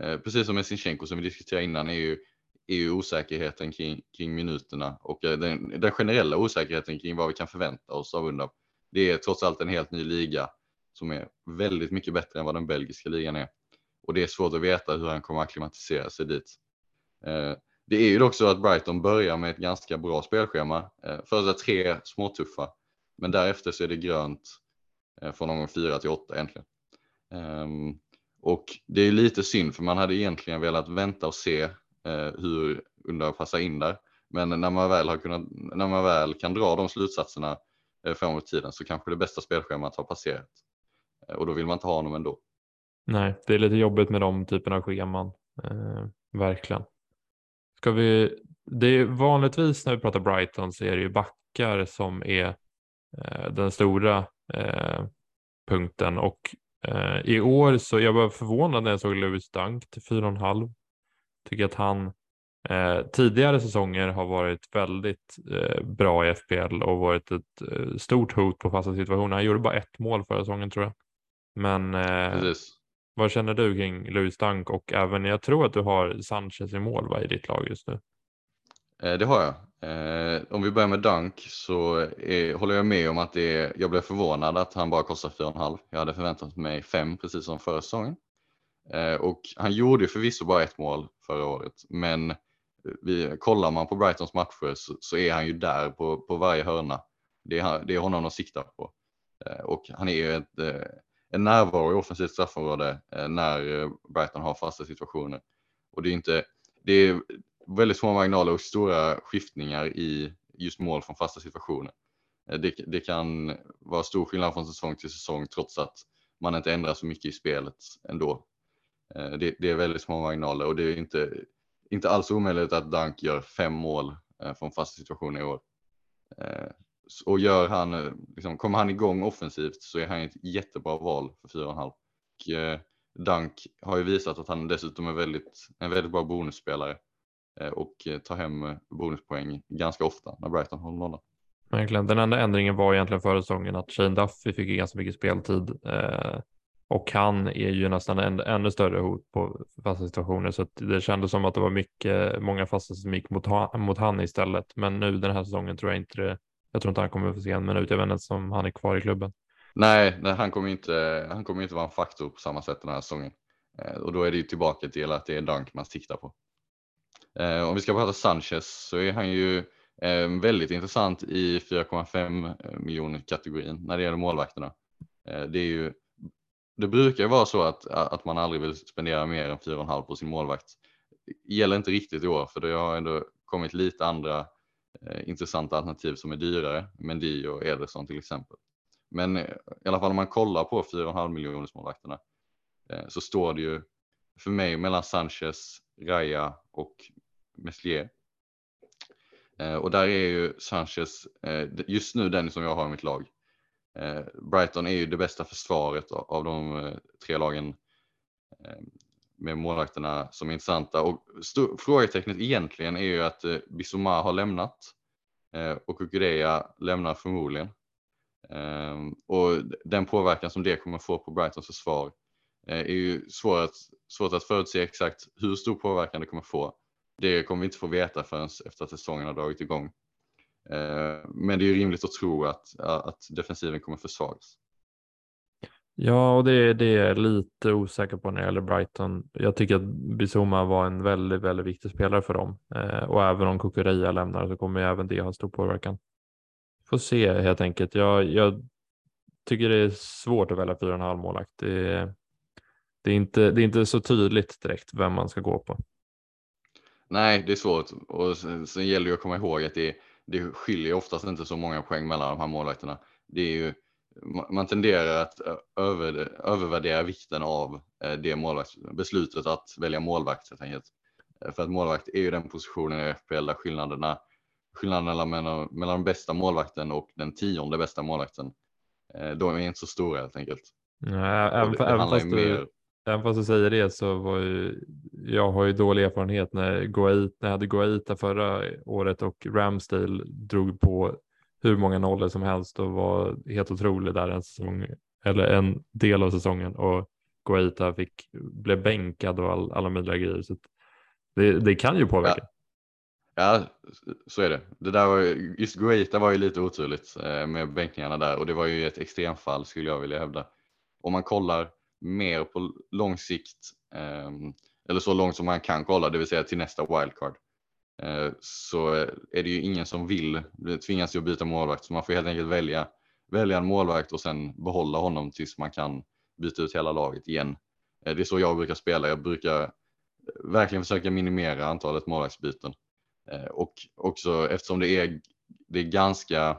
eh, precis som med Sinchenko som vi diskuterade innan, är ju, är ju osäkerheten kring, kring minuterna och eh, den, den, generella osäkerheten kring vad vi kan förvänta oss av Undap. Det är trots allt en helt ny liga som är väldigt mycket bättre än vad den belgiska ligan är. Och det är svårt att veta hur han kommer att klimatisera sig dit. Eh, det är ju dock så att Brighton börjar med ett ganska bra spelschema. Eh, första tre småtuffa, men därefter så är det grönt eh, från omgång fyra till åtta egentligen. Ehm, och det är lite synd för man hade egentligen velat vänta och se Eh, hur Unda passar in där. Men när man väl, har kunnat, när man väl kan dra de slutsatserna eh, framåt tiden så kanske det bästa spelschemat har passerat. Eh, och då vill man inte ha honom ändå. Nej, det är lite jobbigt med de typerna av scheman. Eh, verkligen. Ska vi, det är vanligtvis när vi pratar Brighton så är det ju backar som är eh, den stora eh, punkten och eh, i år så jag var förvånad när jag såg Lewis Dunk till 4,5. Tycker att han eh, tidigare säsonger har varit väldigt eh, bra i FPL och varit ett eh, stort hot på fasta situationer. Han gjorde bara ett mål förra säsongen tror jag. Men Precis. Vad känner du kring Louis Dunk och även jag tror att du har Sanchez i mål va, i ditt lag just nu? Eh, det har jag. Eh, om vi börjar med Dunk så är, håller jag med om att det är, jag blev förvånad att han bara kostar 4,5. Jag hade förväntat mig 5 precis som förra säsongen. Eh, och han gjorde förvisso bara ett mål förra året, men eh, vi, kollar man på Brightons matcher så, så är han ju där på, på varje hörna. Det är, det är honom de siktar på. Eh, och han är ju ett, eh, en närvaro i offensivt straffområde när Brighton har fasta situationer. Och det är inte, det är väldigt små marginaler och stora skiftningar i just mål från fasta situationer. Det, det kan vara stor skillnad från säsong till säsong trots att man inte ändrar så mycket i spelet ändå. Eh, det, det är väldigt små marginaler och det är inte, inte alls omöjligt att Dunk gör fem mål eh, från fasta situationer i år. Eh, och gör han, liksom, kommer han igång offensivt så är han ett jättebra val för 4,5. Och Dunk har ju visat att han dessutom är väldigt, en väldigt bra bonusspelare och tar hem bonuspoäng ganska ofta när Brighton håller nollan. Verkligen. Den enda ändringen var egentligen förra säsongen att Shane Duffy fick ganska mycket speltid eh, och han är ju nästan en ännu större hot på fasta situationer så det kändes som att det var mycket, många fasta som gick mot, mot han istället. Men nu den här säsongen tror jag inte det, jag tror inte han kommer få se en minut. Jag vet inte om han är kvar i klubben. Nej, nej han kommer inte, han kommer inte vara en faktor på samma sätt den här säsongen. Eh, och då är det ju tillbaka till att det är Dunk man siktar på. Eh, om vi ska prata Sanchez så är han ju eh, väldigt intressant i 4,5 eh, miljoner kategorin när det gäller målvakterna. Eh, det är ju det brukar ju vara så att, att man aldrig vill spendera mer än 4,5 på sin målvakt. Det gäller inte riktigt i år för det har ändå kommit lite andra eh, intressanta alternativ som är dyrare. Mendy och Ederson till exempel. Men i alla fall om man kollar på 4,5 miljoners målvakterna eh, så står det ju för mig mellan Sanchez, Raya och Meslier. Eh, och där är ju Sanchez eh, just nu den som jag har i mitt lag. Eh, Brighton är ju det bästa försvaret av de eh, tre lagen eh, med målvakterna som är intressanta. Och frågetecknet egentligen är ju att Bissouma har lämnat och Kukureya lämnar förmodligen. Ehm, och den påverkan som det kommer få på Brightons försvar är ju svårt att, svårt att förutse exakt hur stor påverkan det kommer få. Det kommer vi inte få veta förrän efter att säsongen har dragit igång. Eh, men det är rimligt att tro att, att defensiven kommer försvagas. Ja, och det, det är lite osäker på när det gäller Brighton. Jag tycker att Bizuma var en väldigt, väldigt viktig spelare för dem. Eh, och även om Kukureya lämnar så kommer även det ha stor påverkan. Får se helt enkelt. Jag, jag tycker det är svårt att välja 4,5 målakt. Det, det, är inte, det är inte så tydligt direkt vem man ska gå på. Nej, det är svårt och sen, sen gäller det att komma ihåg att det är det skiljer oftast inte så många poäng mellan de här målvakterna. Det är ju, man tenderar att över, övervärdera vikten av eh, det beslutet att välja målvakt helt enkelt. Eh, för att målvakt är ju den positionen i FPL där skillnaderna, skillnaderna mellan, mellan den bästa målvakten och den tionde bästa målvakten, eh, de är inte så stora helt enkelt. Nej, även, det, även, fast du, även fast du säger det så var ju, jag har ju dålig erfarenhet när, Goaita, när jag hade Guaita förra året och Ramsdale drog på hur många nollor som helst och var helt otrolig där en säsong eller en del av säsongen och Guaita fick, blev bänkad och all, alla möjliga grejer. Så det, det kan ju påverka. Ja. Ja, så är det. Det där var, just Guaita var ju lite oturligt eh, med bänkningarna där och det var ju ett extremfall skulle jag vilja hävda. Om man kollar mer på lång sikt, ehm, eller så långt som man kan kolla, det vill säga till nästa wildcard, eh, så är det ju ingen som vill tvingas att byta målvakt, så man får helt enkelt välja, välja en målvakt och sen behålla honom tills man kan byta ut hela laget igen. Eh, det är så jag brukar spela. Jag brukar eh, verkligen försöka minimera antalet målvaktsbyten. Och också eftersom det är, det är ganska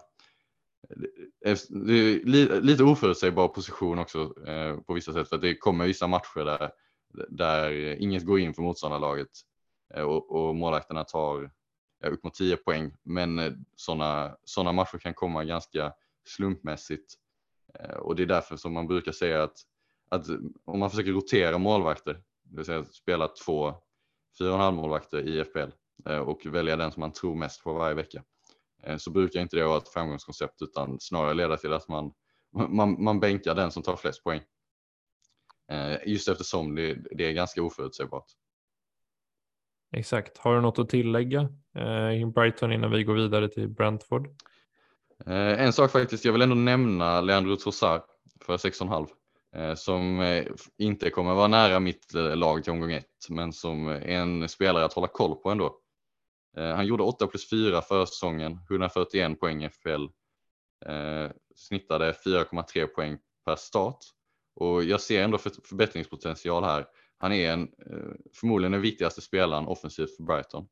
lite oförutsägbar position också eh, på vissa sätt för att det kommer vissa matcher där, där inget går in för motståndarlaget eh, och, och målvakterna tar ja, upp mot 10 poäng. Men eh, sådana såna matcher kan komma ganska slumpmässigt eh, och det är därför som man brukar säga att, att om man försöker rotera målvakter, det vill säga spela två 4,5 målvakter i FPL eh, och välja den som man tror mest på varje vecka så brukar inte det vara ett framgångskoncept utan snarare leda till att man, man, man bänkar den som tar flest poäng. Eh, just eftersom det, det är ganska oförutsägbart. Exakt. Har du något att tillägga eh, i Brighton innan vi går vidare till Brentford? En sak faktiskt, jag vill ändå nämna Leandro Trossard för 6,5 som inte kommer vara nära mitt lag till omgång 1 men som är en spelare att hålla koll på ändå. Eh, han gjorde 8 plus 4 förra säsongen, 141 poäng i FPL. Eh, snittade 4,3 poäng per start och jag ser ändå förbättringspotential här. Han är en, eh, förmodligen den viktigaste spelaren offensivt för Brighton.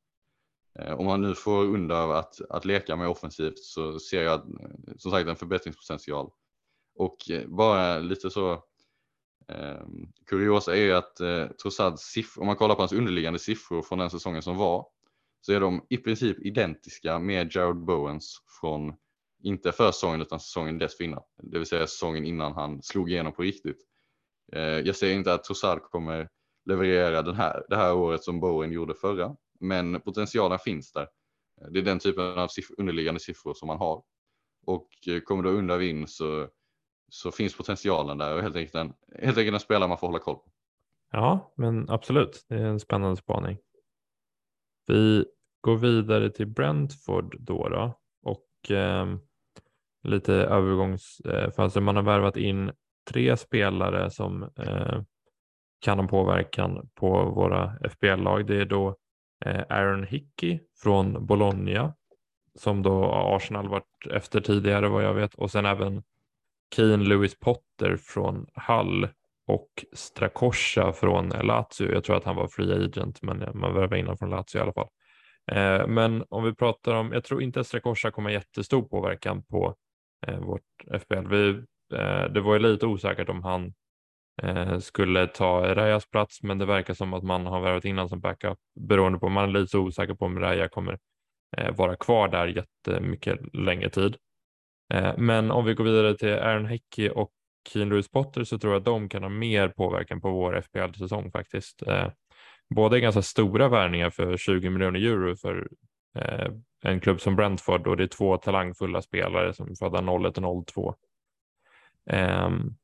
Eh, om han nu får under att, att leka med offensivt så ser jag eh, som sagt en förbättringspotential. Och bara lite så eh, kuriosa är ju att eh, Trossads siffror, om man kollar på hans underliggande siffror från den säsongen som var, så är de i princip identiska med Jared Bowens från inte försäsongen utan säsongen dessförinnan, det vill säga säsongen innan han slog igenom på riktigt. Eh, jag ser inte att Trossard kommer leverera den här, det här året som Bowen gjorde förra, men potentialen finns där. Eh, det är den typen av siff underliggande siffror som man har. Och eh, kommer du undan vinn så, så finns potentialen där och helt enkelt, en, helt enkelt en spelare man får hålla koll på. Ja, men absolut. Det är en spännande spaning. Vi går vidare till Brentford då, då och ehm, eh, lite övergångsfönster. Man har värvat in tre spelare som eh, kan ha påverkan på våra FBL-lag. Det är då eh, Aaron Hickey från Bologna som då Arsenal varit efter tidigare vad jag vet och sen även Keen Lewis Potter från Hull och Strakosha från Lazio. Jag tror att han var free agent men man värvade in honom från Lazio i alla fall. Eh, men om vi pratar om, jag tror inte att Strakosha kommer ha jättestor påverkan på eh, vårt FBL. Vi, eh, det var ju lite osäkert om han eh, skulle ta Rajas plats, men det verkar som att man har värvat in honom som backup beroende på, man är lite så osäker på om Raja kommer eh, vara kvar där jättemycket längre tid. Eh, men om vi går vidare till Aaron Hickey och Keen Lewis Potter så tror jag att de kan ha mer påverkan på vår FPL-säsong faktiskt. Eh, båda är ganska stora värningar för 20 miljoner euro för eh, en klubb som Brentford och det är två talangfulla spelare som är födda 01 och 02. Ehm,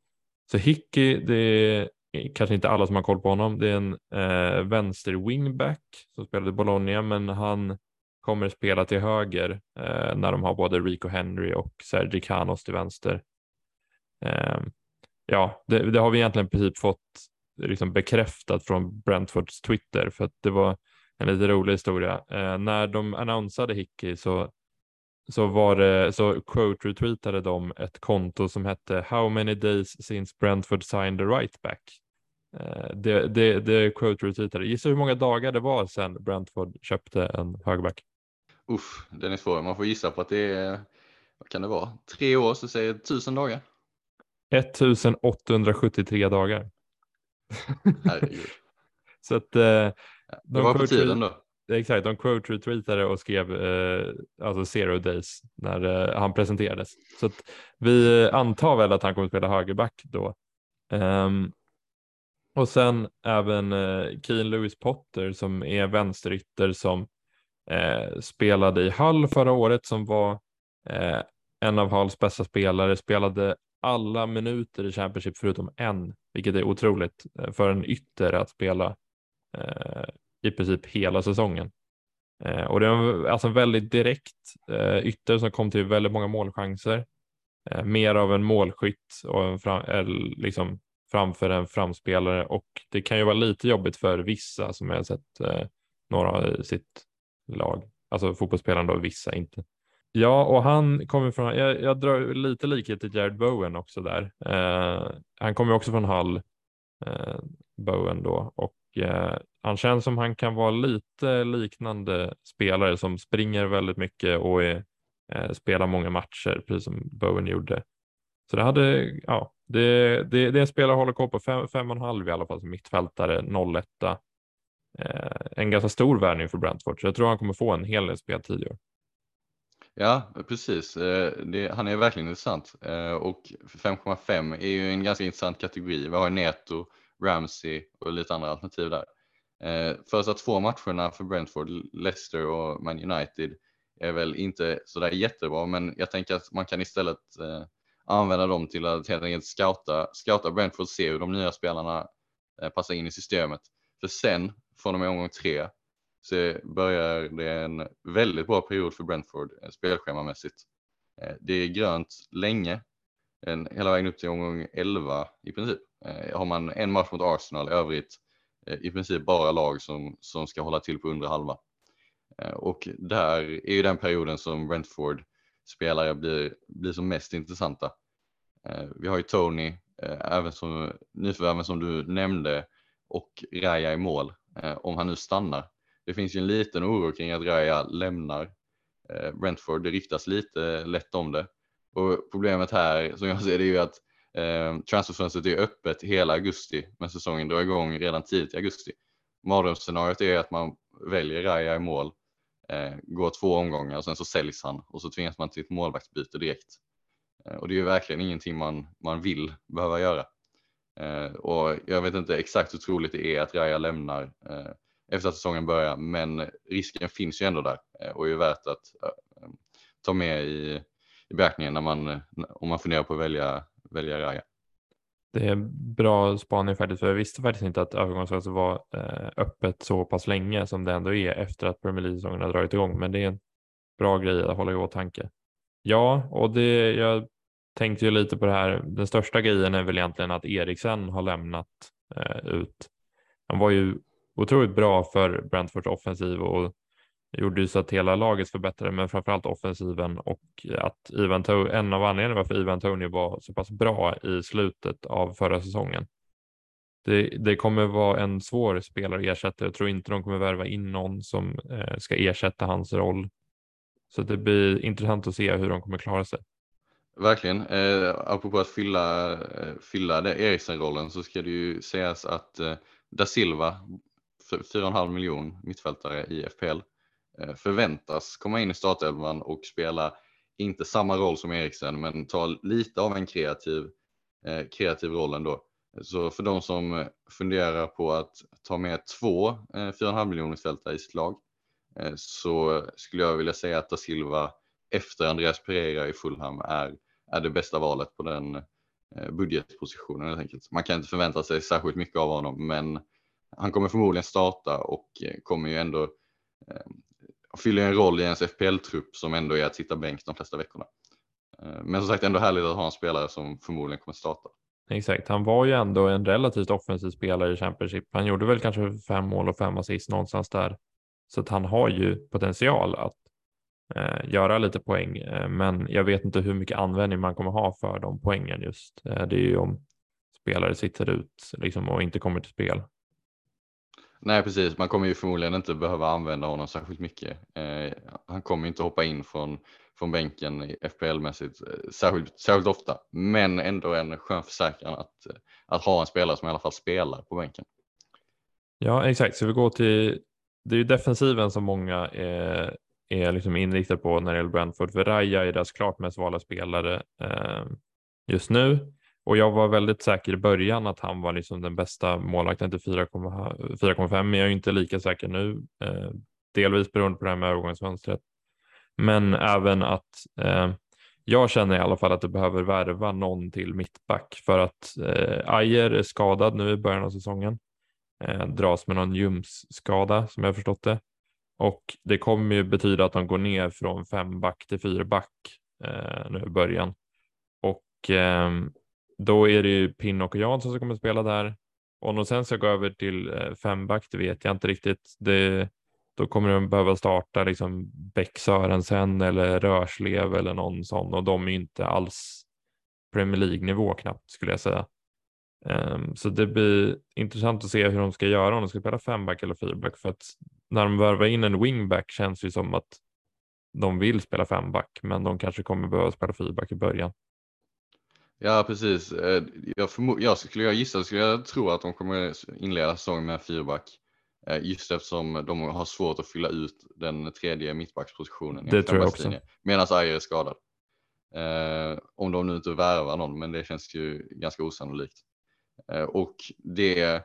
så Hickey, det är kanske inte alla som har koll på honom. Det är en eh, vänster wingback som spelade i Bologna, men han kommer spela till höger eh, när de har både Rico Henry och Sergi Canos till vänster. Eh, ja, det, det, har vi egentligen i princip fått liksom bekräftat från Brentfords Twitter för att det var en lite rolig historia. Eh, när de annonsade Hickey så så var det, så quote retweetade de ett konto som hette How many days since Brentford signed the right back? Eh, det, det, det quote retweetade. Gissa hur många dagar det var sedan Brentford köpte en högerback? Uff, den är svår. Man får gissa på att det är, vad kan det vara, tre år så säger tusen dagar. 1873 dagar. Herregud. så att eh, det var på tiden då. Exakt, de quote retweetade och skrev eh, alltså zero days när eh, han presenterades. Så att vi antar väl att han kommer spela högerback då. Um, och sen även eh, Keen Lewis Potter som är vänsterytter som eh, spelade i Hull förra året som var eh, en av Hulls bästa spelare, spelade alla minuter i Championship förutom en, vilket är otroligt eh, för en ytter att spela eh, i princip hela säsongen. Eh, och det är alltså en väldigt direkt eh, ytter som kom till väldigt många målchanser. Eh, mer av en målskytt och en fram, eh, liksom framför en framspelare och det kan ju vara lite jobbigt för vissa som jag sett eh, några i sitt lag. Alltså fotbollsspelaren då, vissa inte. Ja, och han kommer från, jag, jag drar lite likhet till Jared Bowen också där. Eh, han kommer också från Hull, eh, Bowen då, och eh, han känns som han kan vara lite liknande spelare som springer väldigt mycket och är, eh, spelar många matcher, precis som Bowen gjorde. Så det hade, ja, det, det, det är en spelare jag håller koll på, fem, fem och en halv i alla fall som mittfältare, 01. Eh, en ganska stor värvning för Brentford, så jag tror han kommer få en hel del speltid i år. Ja, precis. Eh, det, han är verkligen intressant eh, och 5,5 är ju en ganska intressant kategori. Vi har Neto, Ramsey och lite andra alternativ där. Eh, första två matcherna för Brentford, Leicester och Man United är väl inte sådär jättebra, men jag tänker att man kan istället använda dem till att helt enkelt scouta, scouta Brentford, se hur de nya spelarna passar in i systemet. För sen, från och med omgång tre, så börjar det en väldigt bra period för Brentford eh, spelschemamässigt. Eh, det är grönt länge, en, hela vägen upp till omgång 11 i princip. Eh, har man en match mot Arsenal, i övrigt i princip bara lag som, som ska hålla till på undre halva. Och där är ju den perioden som Brentford spelare blir, blir som mest intressanta. Vi har ju Tony, även som nyförvärven som du nämnde, och Raja i mål, om han nu stannar. Det finns ju en liten oro kring att Raja lämnar eh, Brentford. Det ryktas lite lätt om det. Och problemet här, som jag ser det, är ju att Eh, transferfönstret är öppet hela augusti, men säsongen drar igång redan tidigt i augusti. Mardrömsscenariot är att man väljer Raja i mål eh, går två omgångar och sen så säljs han och så tvingas man till ett målvaktsbyte direkt. Eh, och det är ju verkligen ingenting man, man vill behöva göra. Eh, och jag vet inte exakt hur troligt det är att Raja lämnar eh, efter att säsongen börjar, men risken finns ju ändå där eh, och är värt att eh, ta med i, i beaktningen när man, eh, om man funderar på att välja, välja Raja. Det är bra spaning faktiskt, för jag visste faktiskt inte att övergångsfönstret var öppet så pass länge som det ändå är efter att Premier League-säsongen har dragit igång. Men det är en bra grej att hålla i åtanke. Ja, och det, jag tänkte ju lite på det här. Den största grejen är väl egentligen att Eriksen har lämnat eh, ut. Han var ju otroligt bra för Brentfords offensiv och gjorde ju så att hela laget förbättrade, men framförallt offensiven och att Ivan Tony, en av anledningarna varför Ivan Tony var så pass bra i slutet av förra säsongen. Det, det kommer vara en svår spelare att ersätta. Jag tror inte de kommer värva in någon som eh, ska ersätta hans roll. Så det blir intressant att se hur de kommer klara sig. Verkligen. Eh, apropå att fylla, eh, fylla det Eriksen-rollen så ska det ju sägas att eh, Da Silva, 4,5 miljon mittfältare i FPL, eh, förväntas komma in i startelvan och spela inte samma roll som Eriksen men ta lite av en kreativ, eh, kreativ roll ändå. Så för de som eh, funderar på att ta med två 4,5 miljoner mittfältare i sitt lag så skulle jag vilja säga att da Silva efter Andreas Pereira i Fulham är, är det bästa valet på den budgetpositionen helt enkelt. Man kan inte förvänta sig särskilt mycket av honom men han kommer förmodligen starta och eh, kommer ju ändå eh, fyller en roll i ens FPL-trupp som ändå är att sitta bänk de flesta veckorna. Eh, men som sagt ändå härligt att ha en spelare som förmodligen kommer starta. Exakt, han var ju ändå en relativt offensiv spelare i Championship. Han gjorde väl kanske fem mål och fem assist någonstans där. Så att han har ju potential att eh, göra lite poäng. Eh, men jag vet inte hur mycket användning man kommer ha för de poängen just. Eh, det är ju om spelare sitter ut liksom, och inte kommer till spel. Nej precis, man kommer ju förmodligen inte behöva använda honom särskilt mycket. Eh, han kommer inte hoppa in från, från bänken FPL-mässigt eh, särskilt, särskilt ofta, men ändå en skön försäkran att, att ha en spelare som i alla fall spelar på bänken. Ja exakt, så vi går till, det är ju defensiven som många är, är liksom inriktade på när det gäller Brentford, för Raja är deras klart mest valda spelare eh, just nu. Och jag var väldigt säker i början att han var liksom den bästa målvakten till 4,5 men jag är inte lika säker nu. Eh, delvis beroende på det här med övergångsfönstret. Men även att eh, jag känner i alla fall att du behöver värva någon till mittback för att eh, Ayer är skadad nu i början av säsongen. Eh, dras med någon ljumsskada som jag förstått det. Och det kommer ju betyda att de går ner från fem back till fyra back eh, nu i början. Och eh, då är det ju Pinnock och Jansson som kommer att spela där. Om de sen ska gå över till eh, femback, det vet jag inte riktigt. Det, då kommer de behöva starta liksom Bäck Sörensen eller Rörslev eller någon sån och de är inte alls Premier League-nivå knappt skulle jag säga. Um, så det blir intressant att se hur de ska göra om de ska spela femback eller fyrback för att när de värvar in en wingback känns det som att de vill spela femback men de kanske kommer behöva spela fyrback i början. Ja, precis. Eh, jag, jag skulle jag gissa skulle jag tro att de kommer inleda säsongen med fyrback. Eh, just eftersom de har svårt att fylla ut den tredje mittbackspositionen. Det tror jag också. Medan Ajer är skadad. Eh, om de nu inte värvar någon, men det känns ju ganska osannolikt. Eh, och det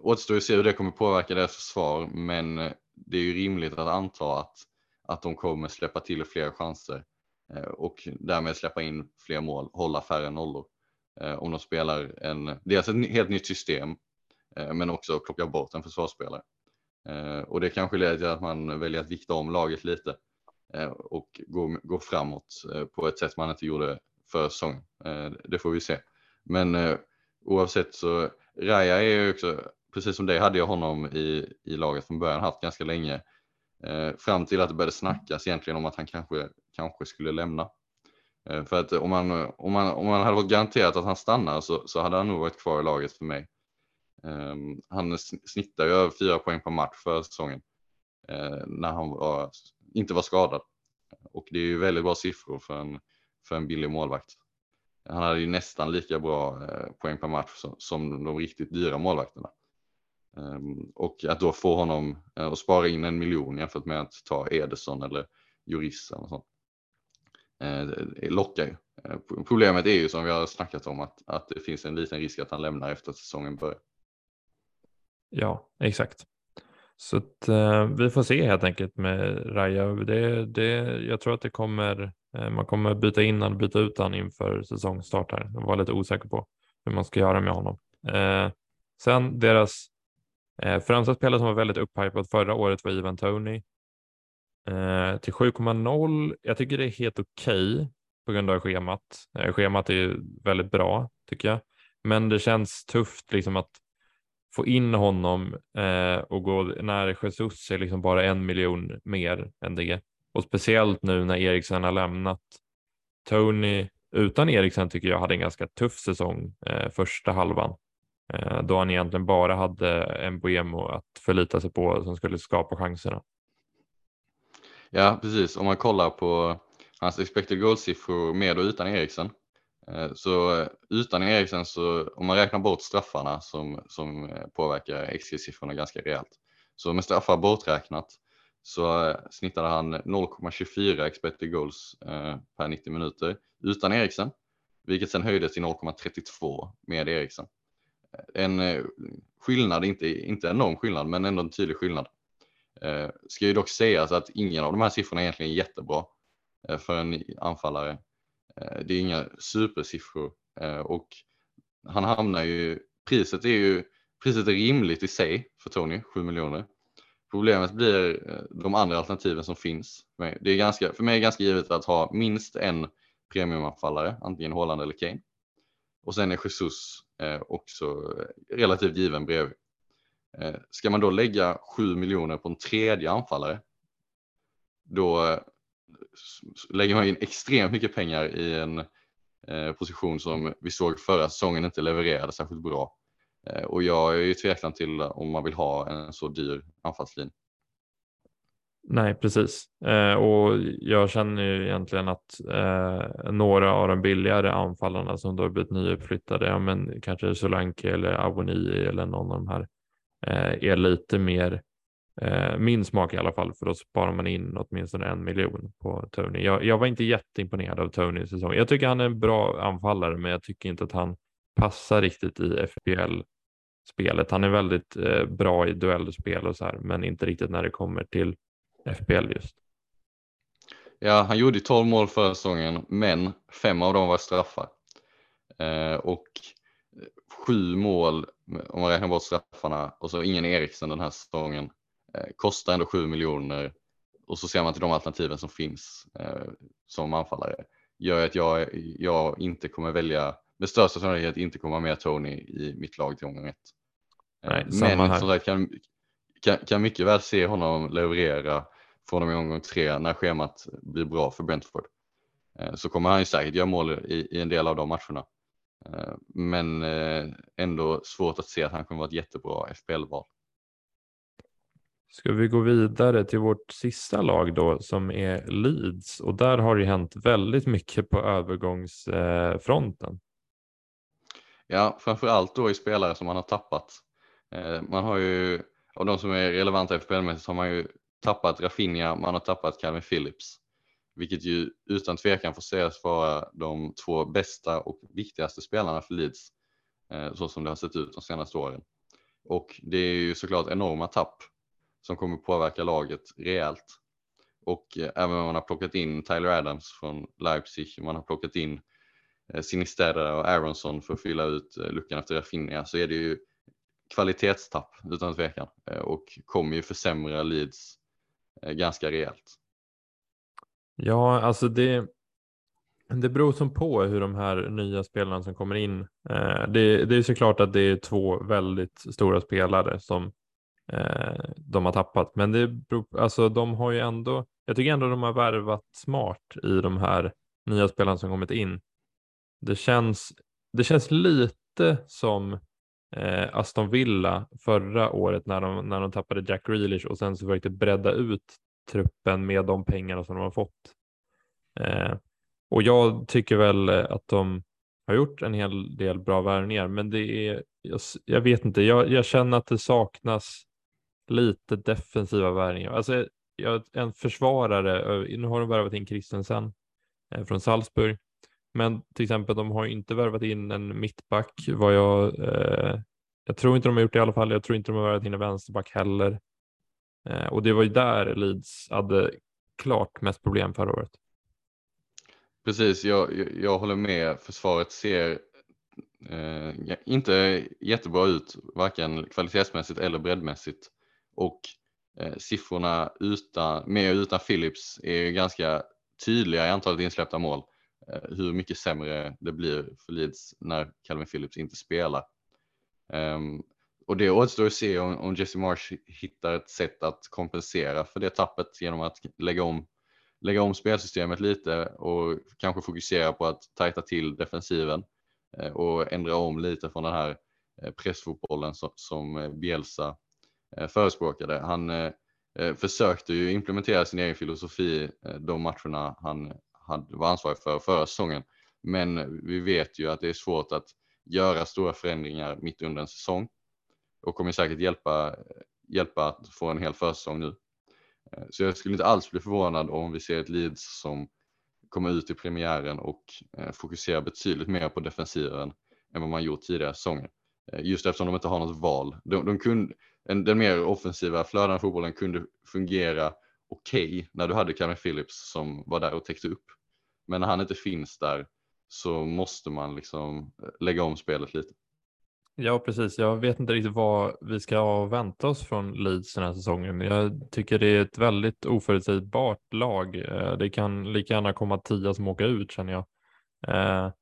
återstår att se hur det kommer påverka deras försvar, men det är ju rimligt att anta att, att de kommer släppa till fler chanser Eh, och därmed släppa in fler mål, hålla färre nollor. Eh, om de spelar en, dels ett helt nytt system eh, men också plocka bort en försvarsspelare. Och det kanske leder till att man väljer att vikta om laget lite och gå, gå framåt på ett sätt man inte gjorde för säsongen. Det får vi se. Men oavsett så, Raja är ju också, precis som dig hade jag honom i, i laget från början, haft ganska länge. Fram till att det började snackas egentligen om att han kanske kanske skulle lämna. Eh, för att om man, om man, om man hade varit garanterat att han stannar så, så hade han nog varit kvar i laget för mig. Ehm, han snittar ju över fyra poäng per match för säsongen eh, när han var, inte var skadad. Och det är ju väldigt bra siffror för en, för en billig målvakt. Han hade ju nästan lika bra eh, poäng per match som, som de riktigt dyra målvakterna. Ehm, och att då få honom att spara in en miljon jämfört med att ta Ederson eller Jurissa och sånt. Eh, lockar ju. Eh, problemet är ju som vi har snackat om att, att det finns en liten risk att han lämnar efter att säsongen börjar. Ja, exakt. Så att, eh, vi får se helt enkelt med Raja. Det, det, jag tror att det kommer, eh, man kommer byta in och byta ut honom inför säsongstart här. Jag var lite osäker på hur man ska göra med honom. Eh, sen deras eh, främsta spelare som var väldigt upphypad förra året var Ivan Tony. Eh, till 7,0. Jag tycker det är helt okej okay på grund av schemat. Eh, schemat är ju väldigt bra tycker jag. Men det känns tufft liksom att få in honom eh, och gå när Jesus är liksom bara en miljon mer än det. Och speciellt nu när Eriksen har lämnat. Tony utan Eriksen tycker jag hade en ganska tuff säsong eh, första halvan. Eh, då han egentligen bara hade en Boemo att förlita sig på som skulle skapa chanserna. Ja, precis. Om man kollar på hans expected goal-siffror med och utan Eriksen eh, så eh, utan Eriksen så om man räknar bort straffarna som, som eh, påverkar XG-siffrorna ganska rejält. Så med straffar borträknat så snittade han 0,24 expected goals per 90 minuter utan Eriksen, vilket sen höjdes till 0,32 med Eriksen. En skillnad, inte, inte enorm skillnad, men ändå en tydlig skillnad. Eh, ska ju dock sägas att ingen av de här siffrorna egentligen är jättebra eh, för en anfallare Eh, det är inga supersiffror eh, och han hamnar ju, priset är ju, priset är rimligt i sig för Tony, 7 miljoner. Problemet blir eh, de andra alternativen som finns. Det är ganska, för mig är det ganska givet att ha minst en premiumanfallare, antingen Holland eller Kane. Och sen är Jesus också relativt given bredvid. Eh, ska man då lägga 7 miljoner på en tredje anfallare, då eh, lägger man in extremt mycket pengar i en eh, position som vi såg förra säsongen inte levererade särskilt bra. Och jag är ju tveksam till om man vill ha en så dyr anfallslinje. Nej, precis. Eh, och jag känner ju egentligen att eh, några av de billigare anfallarna som då har blivit nyuppflyttade, ja, men kanske Solanke eller Avoni eller någon av de här, Eh, är lite mer Eh, min smak i alla fall, för då sparar man in åtminstone en miljon på Tony. Jag, jag var inte jätteimponerad av Tony i säsongen. Jag tycker han är en bra anfallare, men jag tycker inte att han passar riktigt i FPL-spelet. Han är väldigt eh, bra i duellspel och så här, men inte riktigt när det kommer till FPL just. Ja, han gjorde 12 mål förra säsongen, men fem av dem var straffar. Eh, och sju mål om man räknar bort straffarna och så ingen Eriksen den här säsongen Eh, kostar ändå 7 miljoner och så ser man till de alternativen som finns eh, som anfallare gör att jag, jag inte kommer välja med största sannolikhet inte komma med Tony i mitt lag till omgång ett. Eh, Nej, Men som sagt kan, kan, kan mycket väl se honom leverera från och med omgång tre när schemat blir bra för Brentford. Så kommer han ju säkert göra mål i, i en del av de matcherna. Men ändå svårt att se att han kommer vara ett jättebra FPL-val. Ska vi gå vidare till vårt sista lag då som är Leeds och där har det hänt väldigt mycket på övergångsfronten. Ja, framför allt då i spelare som man har tappat. Eh, man har ju, av de som är relevanta FPL-mässigt har man ju tappat Rafinha, man har tappat Calvin Phillips. Vilket ju utan tvekan får sägas vara de två bästa och viktigaste spelarna för Leeds. Eh, så som det har sett ut de senaste åren. Och det är ju såklart enorma tapp som kommer påverka laget rejält. Och eh, även om man har plockat in Tyler Adams från Leipzig, man har plockat in eh, Sinisterra och Aronson för att fylla ut luckan efter Rafinha så är det ju kvalitetstapp utan tvekan och kommer ju försämra Leeds ganska rejält. Ja, alltså det, det beror som på hur de här nya spelarna som kommer in. Eh, det, det är såklart att det är två väldigt stora spelare som eh, de har tappat. Men det beror, alltså, de har ju ändå, jag tycker ändå de har värvat smart i de här nya spelarna som kommit in. Det känns, det känns lite som eh, Aston Villa förra året när de, när de tappade Jack Grealish och sen så försökte bredda ut truppen med de pengarna som de har fått. Eh, och jag tycker väl eh, att de har gjort en hel del bra värvningar, men det är jag, jag vet inte, jag, jag, känner att det saknas lite defensiva värvningar. Alltså, jag, en försvarare, nu har de värvat in Christensen eh, från Salzburg, men till exempel de har inte värvat in en mittback vad jag, eh, jag tror inte de har gjort det i alla fall. Jag tror inte de har värvat in en vänsterback heller. Eh, och det var ju där Leeds hade klart mest problem förra året. Precis, jag, jag, jag håller med. Försvaret ser eh, inte jättebra ut, varken kvalitetsmässigt eller breddmässigt. Och eh, siffrorna utan, med och utan Philips är ganska tydliga i antalet insläppta mål. Eh, hur mycket sämre det blir för Leeds när Calvin Phillips inte spelar. Ehm, och det återstår att se om, om Jesse Marsh hittar ett sätt att kompensera för det tappet genom att lägga om, lägga om spelsystemet lite och kanske fokusera på att tajta till defensiven eh, och ändra om lite från den här eh, pressfotbollen som, som eh, Bielsa förespråkade. Han eh, försökte ju implementera sin egen filosofi de matcherna han hade, var ansvarig för förra säsongen. Men vi vet ju att det är svårt att göra stora förändringar mitt under en säsong och kommer säkert hjälpa, hjälpa att få en hel försäsong nu. Eh, så jag skulle inte alls bli förvånad om vi ser ett Leeds som kommer ut i premiären och eh, fokuserar betydligt mer på defensiven än vad man gjort tidigare säsonger. Eh, just eftersom de inte har något val. De, de kunde, den mer offensiva flödande fotbollen kunde fungera okej okay när du hade Cameron Phillips som var där och täckte upp. Men när han inte finns där så måste man liksom lägga om spelet lite. Ja, precis. Jag vet inte riktigt vad vi ska vänta oss från Leeds den här säsongen. Jag tycker det är ett väldigt oförutsägbart lag. Eh, det kan lika gärna komma tio som åker ut känner jag. Eh,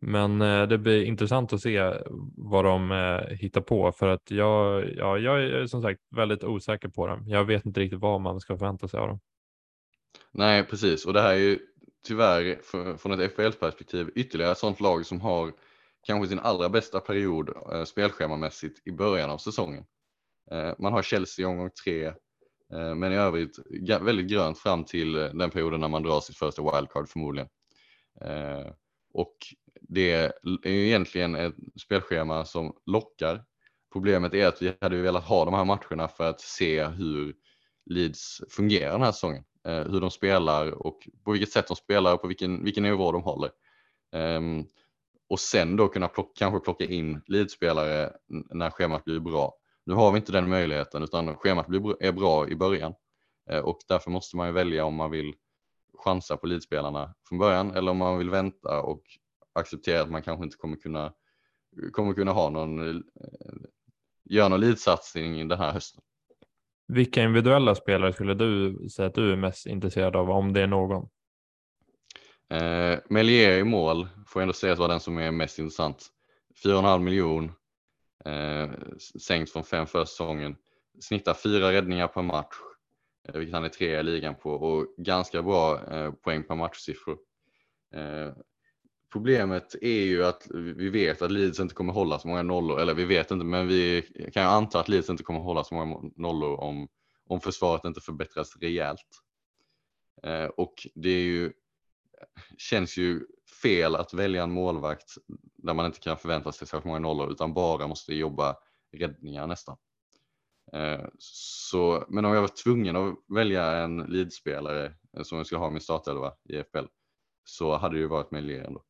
men eh, det blir intressant att se vad de hittar på för att jag, ja, jag är som sagt väldigt osäker på dem. Jag vet inte riktigt vad man ska förvänta sig av dem. Nej, precis. Och det här är ju tyvärr från ett FPL-perspektiv ytterligare ett sånt lag som har kanske sin allra bästa period eh, spelschemamässigt i början av säsongen. Eh, man har Chelsea i omgång tre, eh, men i övrigt väldigt grönt fram till eh, den perioden när man drar sitt första wildcard förmodligen. Eh, och det är egentligen ett spelschema som lockar. Problemet är att vi hade velat ha de här matcherna för att se hur Leeds fungerar den här säsongen. Eh, hur de spelar och på vilket sätt de spelar och på vilken, vilken nivå de håller. Ehm, och sen då kunna plocka, kanske plocka in leadspelare när schemat blir bra. Nu har vi inte den möjligheten utan schemat blir, är bra i början eh, och därför måste man ju välja om man vill chansa på leadspelarna från början eller om man vill vänta och acceptera att man kanske inte kommer kunna, kommer kunna ha någon, eh, göra någon leadsatsning den här hösten. Vilka individuella spelare skulle du säga att du är mest intresserad av om det är någon? Eh, Melier i mål får ändå sägas vara den som är mest intressant. 4,5 miljon eh, sänkt från fem för säsongen. Snittar fyra räddningar per match, eh, vilket han är trea i ligan på och ganska bra eh, poäng per matchsiffror. Eh, problemet är ju att vi vet att Leeds inte kommer hålla så många nollor, eller vi vet inte, men vi kan ju anta att Leeds inte kommer hålla så många nollor om, om försvaret inte förbättras rejält. Eh, och det är ju känns ju fel att välja en målvakt där man inte kan förvänta sig särskilt många nollor utan bara måste jobba räddningar nästan. Eh, så, men om jag var tvungen att välja en leadspelare eh, som jag skulle ha i min startelva i FPL så hade det ju varit Melier ändå.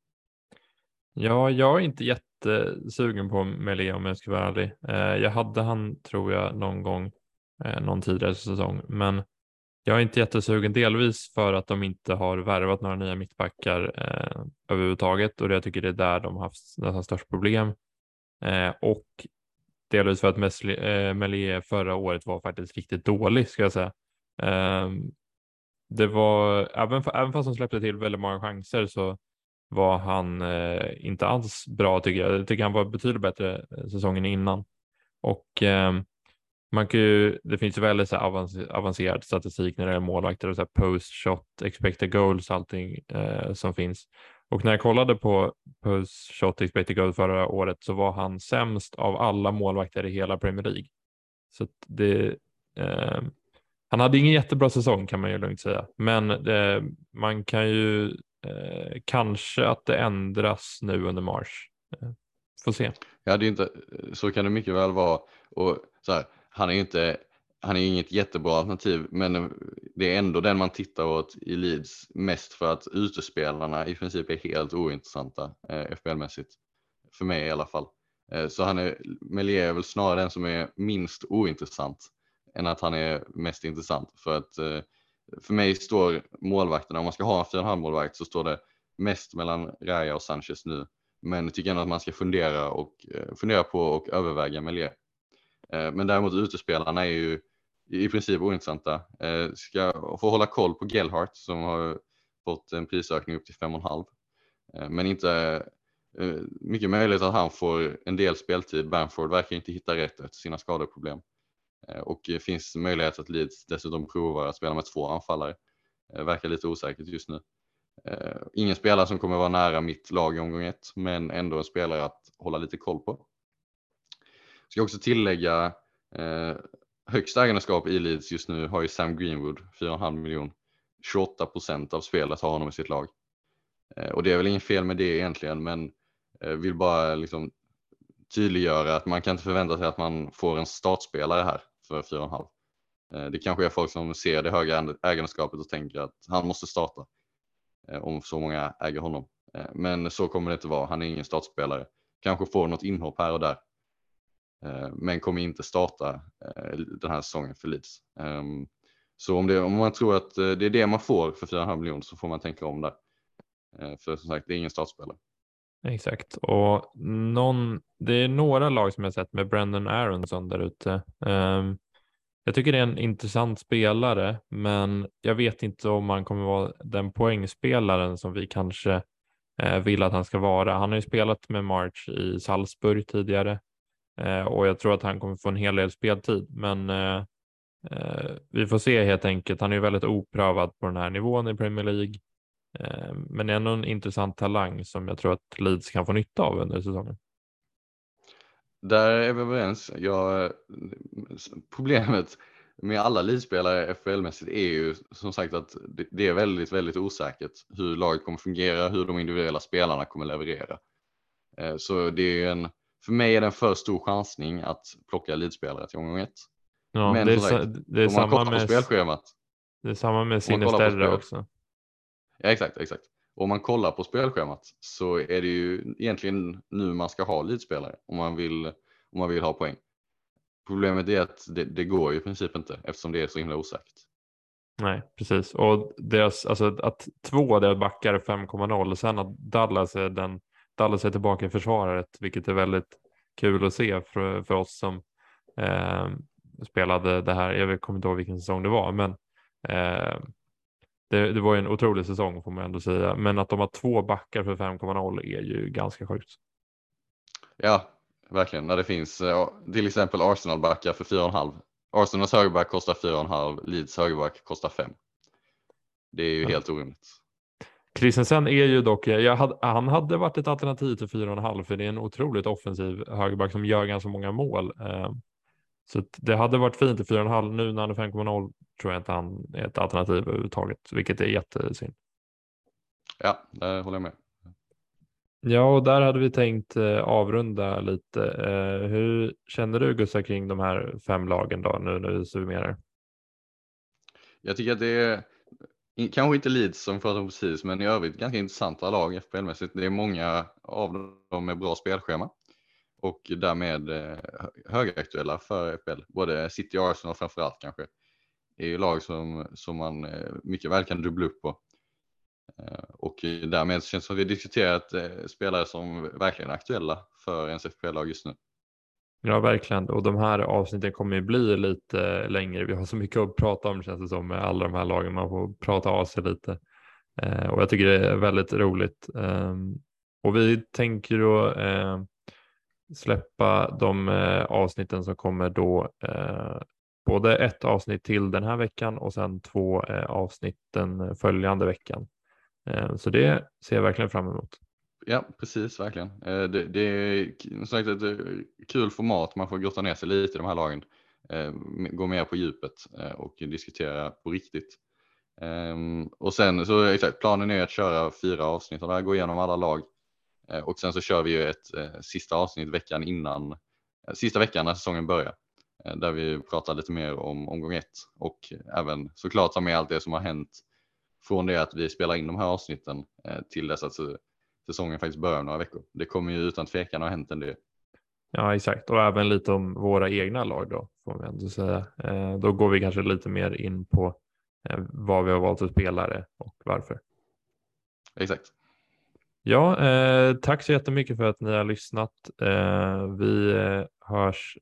Ja, jag är inte jättesugen på Melier om jag ska vara ärlig. Eh, jag hade han tror jag någon gång någon tidigare säsong, men jag är inte jättesugen, delvis för att de inte har värvat några nya mittbackar eh, överhuvudtaget och jag tycker det är där de har haft nästan störst problem. Eh, och delvis för att eh, Melier eh, förra året var faktiskt riktigt dålig ska jag säga. Eh, det var, även, även fast de släppte till väldigt många chanser så var han eh, inte alls bra tycker jag. Jag tycker han var betydligt bättre eh, säsongen innan. Och ehm, man kan ju, det finns ju väldigt så avancerad statistik när det är målvakter och så post shot, expected goals, allting eh, som finns. Och när jag kollade på post shot, expected goals förra året så var han sämst av alla målvakter i hela Premier League. Så det, eh, han hade ingen jättebra säsong kan man ju lugnt säga, men eh, man kan ju eh, kanske att det ändras nu under mars. Eh, får se. Ja, det är inte, så kan det mycket väl vara. Och så här, han är ju inte, han är inget jättebra alternativ, men det är ändå den man tittar åt i Leeds mest för att utespelarna i princip är helt ointressanta eh, FBL-mässigt. För mig i alla fall. Eh, så han är, Melier är väl snarare den som är minst ointressant än att han är mest intressant. För att eh, för mig står målvakterna, om man ska ha en 4,5 målvakt så står det mest mellan Raya och Sanchez nu. Men jag tycker ändå att man ska fundera, och, eh, fundera på och överväga Melier. Eh, men däremot utespelarna är ju i princip ointressanta. Eh, ska få hålla koll på Gellhart som har fått en prisökning upp till 5,5. Eh, men inte mycket möjligt att han får en del speltid. Bamford verkar inte hitta rätt efter sina skadeproblem. Och det finns möjlighet att Leeds dessutom provar att spela med två anfallare. Verkar lite osäkert just nu. Ingen spelare som kommer vara nära mitt lag i omgång ett, men ändå en spelare att hålla lite koll på. Ska också tillägga eh, högst ägandeskap i Leeds just nu har ju Sam Greenwood 4,5 miljon. 28 procent av spelet har honom i sitt lag. Eh, och det är väl inget fel med det egentligen, men eh, vill bara liksom tydliggöra att man kan inte förvänta sig att man får en startspelare här för 4,5. Eh, det kanske är folk som ser det höga ägandeskapet och tänker att han måste starta eh, om så många äger honom. Eh, men så kommer det inte vara. Han är ingen startspelare. Kanske får något inhopp här och där. Eh, men kommer inte starta eh, den här säsongen för Leeds. Ehm, så om, det, om man tror att eh, det är det man får för 4,5 miljoner så får man tänka om där. För som sagt, det är ingen startspelare. Exakt, och någon, det är några lag som jag sett med Brendan Aronson där ute. Um, jag tycker det är en intressant spelare, men jag vet inte om han kommer vara den poängspelaren som vi kanske uh, vill att han ska vara. Han har ju spelat med March i Salzburg tidigare Eh, och jag tror att han kommer få en hel del speltid. Men eh, eh, vi får se helt enkelt. Han är ju väldigt oprövad på den här nivån i Premier League. Eh, men ändå en intressant talang som jag tror att Leeds kan få nytta av under säsongen. Där är vi överens. Jag, problemet med alla Leeds-spelare FBL-mässigt är ju som sagt att det är väldigt, väldigt osäkert hur laget kommer fungera, hur de individuella spelarna kommer leverera. Eh, så det är en för mig är det en för stor chansning att plocka elitspelare till omgång ett. Ja, Men det är, sagt, det är kollar med, spelschemat. Det är samma med Sinisterra också. Ja, exakt, exakt. Om man kollar på spelschemat så är det ju egentligen nu man ska ha elitspelare om man vill, om man vill ha poäng. Problemet är att det, det går ju i princip inte eftersom det är så himla osäkert. Nej, precis. Och deras, alltså att två av deras backar är 5,0 och sen att Dallas är den Dallas är tillbaka i försvaret, vilket är väldigt kul att se för, för oss som eh, spelade det här. Jag kommer inte ihåg vilken säsong det var, men eh, det, det, var en otrolig säsong får man ändå säga. Men att de har två backar för 5,0 är ju ganska sjukt. Ja, verkligen. När det finns eh, till exempel Arsenal-backar för 4,5. Arsenals högerback kostar 4,5, Leeds högerback kostar 5. Det är ju ja. helt orimligt. Christensen är ju dock, hade, han hade varit ett alternativ till 4,5 för det är en otroligt offensiv högerback som gör ganska många mål. Eh, så det hade varit fint i 4,5. Nu när han är 5,0 tror jag inte han är ett alternativ överhuvudtaget, vilket är jättesynd. Ja, det håller jag med. Ja, och där hade vi tänkt eh, avrunda lite. Eh, hur känner du Gustav kring de här fem lagen då nu när vi summerar? Jag tycker att det är Kanske inte Leeds som vi pratade om precis, men i övrigt ganska intressanta lag FPL-mässigt. Det är många av dem med bra spelschema och därmed eh, högaktuella för FPL. Både City och Arsenal framförallt kanske. Det är ju lag som, som man eh, mycket väl kan dubbla upp på. Eh, och därmed känns det som att vi diskuterat spelare som verkligen är aktuella för ens FPL-lag just nu. Ja, verkligen. Och de här avsnitten kommer ju bli lite längre. Vi har så mycket att prata om känns det som med alla de här lagen. Man får prata av sig lite. Eh, och jag tycker det är väldigt roligt. Eh, och vi tänker då eh, släppa de eh, avsnitten som kommer då eh, både ett avsnitt till den här veckan och sen två eh, avsnitt den följande veckan. så det ser jag verkligen fram emot. Ja, precis, verkligen. Eh, det, det är som sagt ett eh, kul format, man får grotta ner sig lite i de här lagen. Eh, gå mer på djupet och diskutera på riktigt. Ehm, och sen så exakt, planen är att köra fyra avsnitt och där, gå igenom alla lag. och sen så kör vi ju ett sista avsnitt veckan innan, sista veckan när säsongen börjar. Där vi pratar lite mer om omgång ett och även såklart ta med allt det som har hänt från det att vi spelar in de här avsnitten till dess att säsongen faktiskt börjar om några veckor. Det kommer ju utan tvekan ha hänt en del. Ja exakt och även lite om våra egna lag då får vi ändå säga. Eh, då går vi kanske lite mer in på eh, vad vi har valt för spelare och varför. Exakt. Ja, eh, tack så jättemycket för att ni har lyssnat. Vi hörs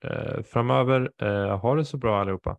framöver. ha det så bra allihopa.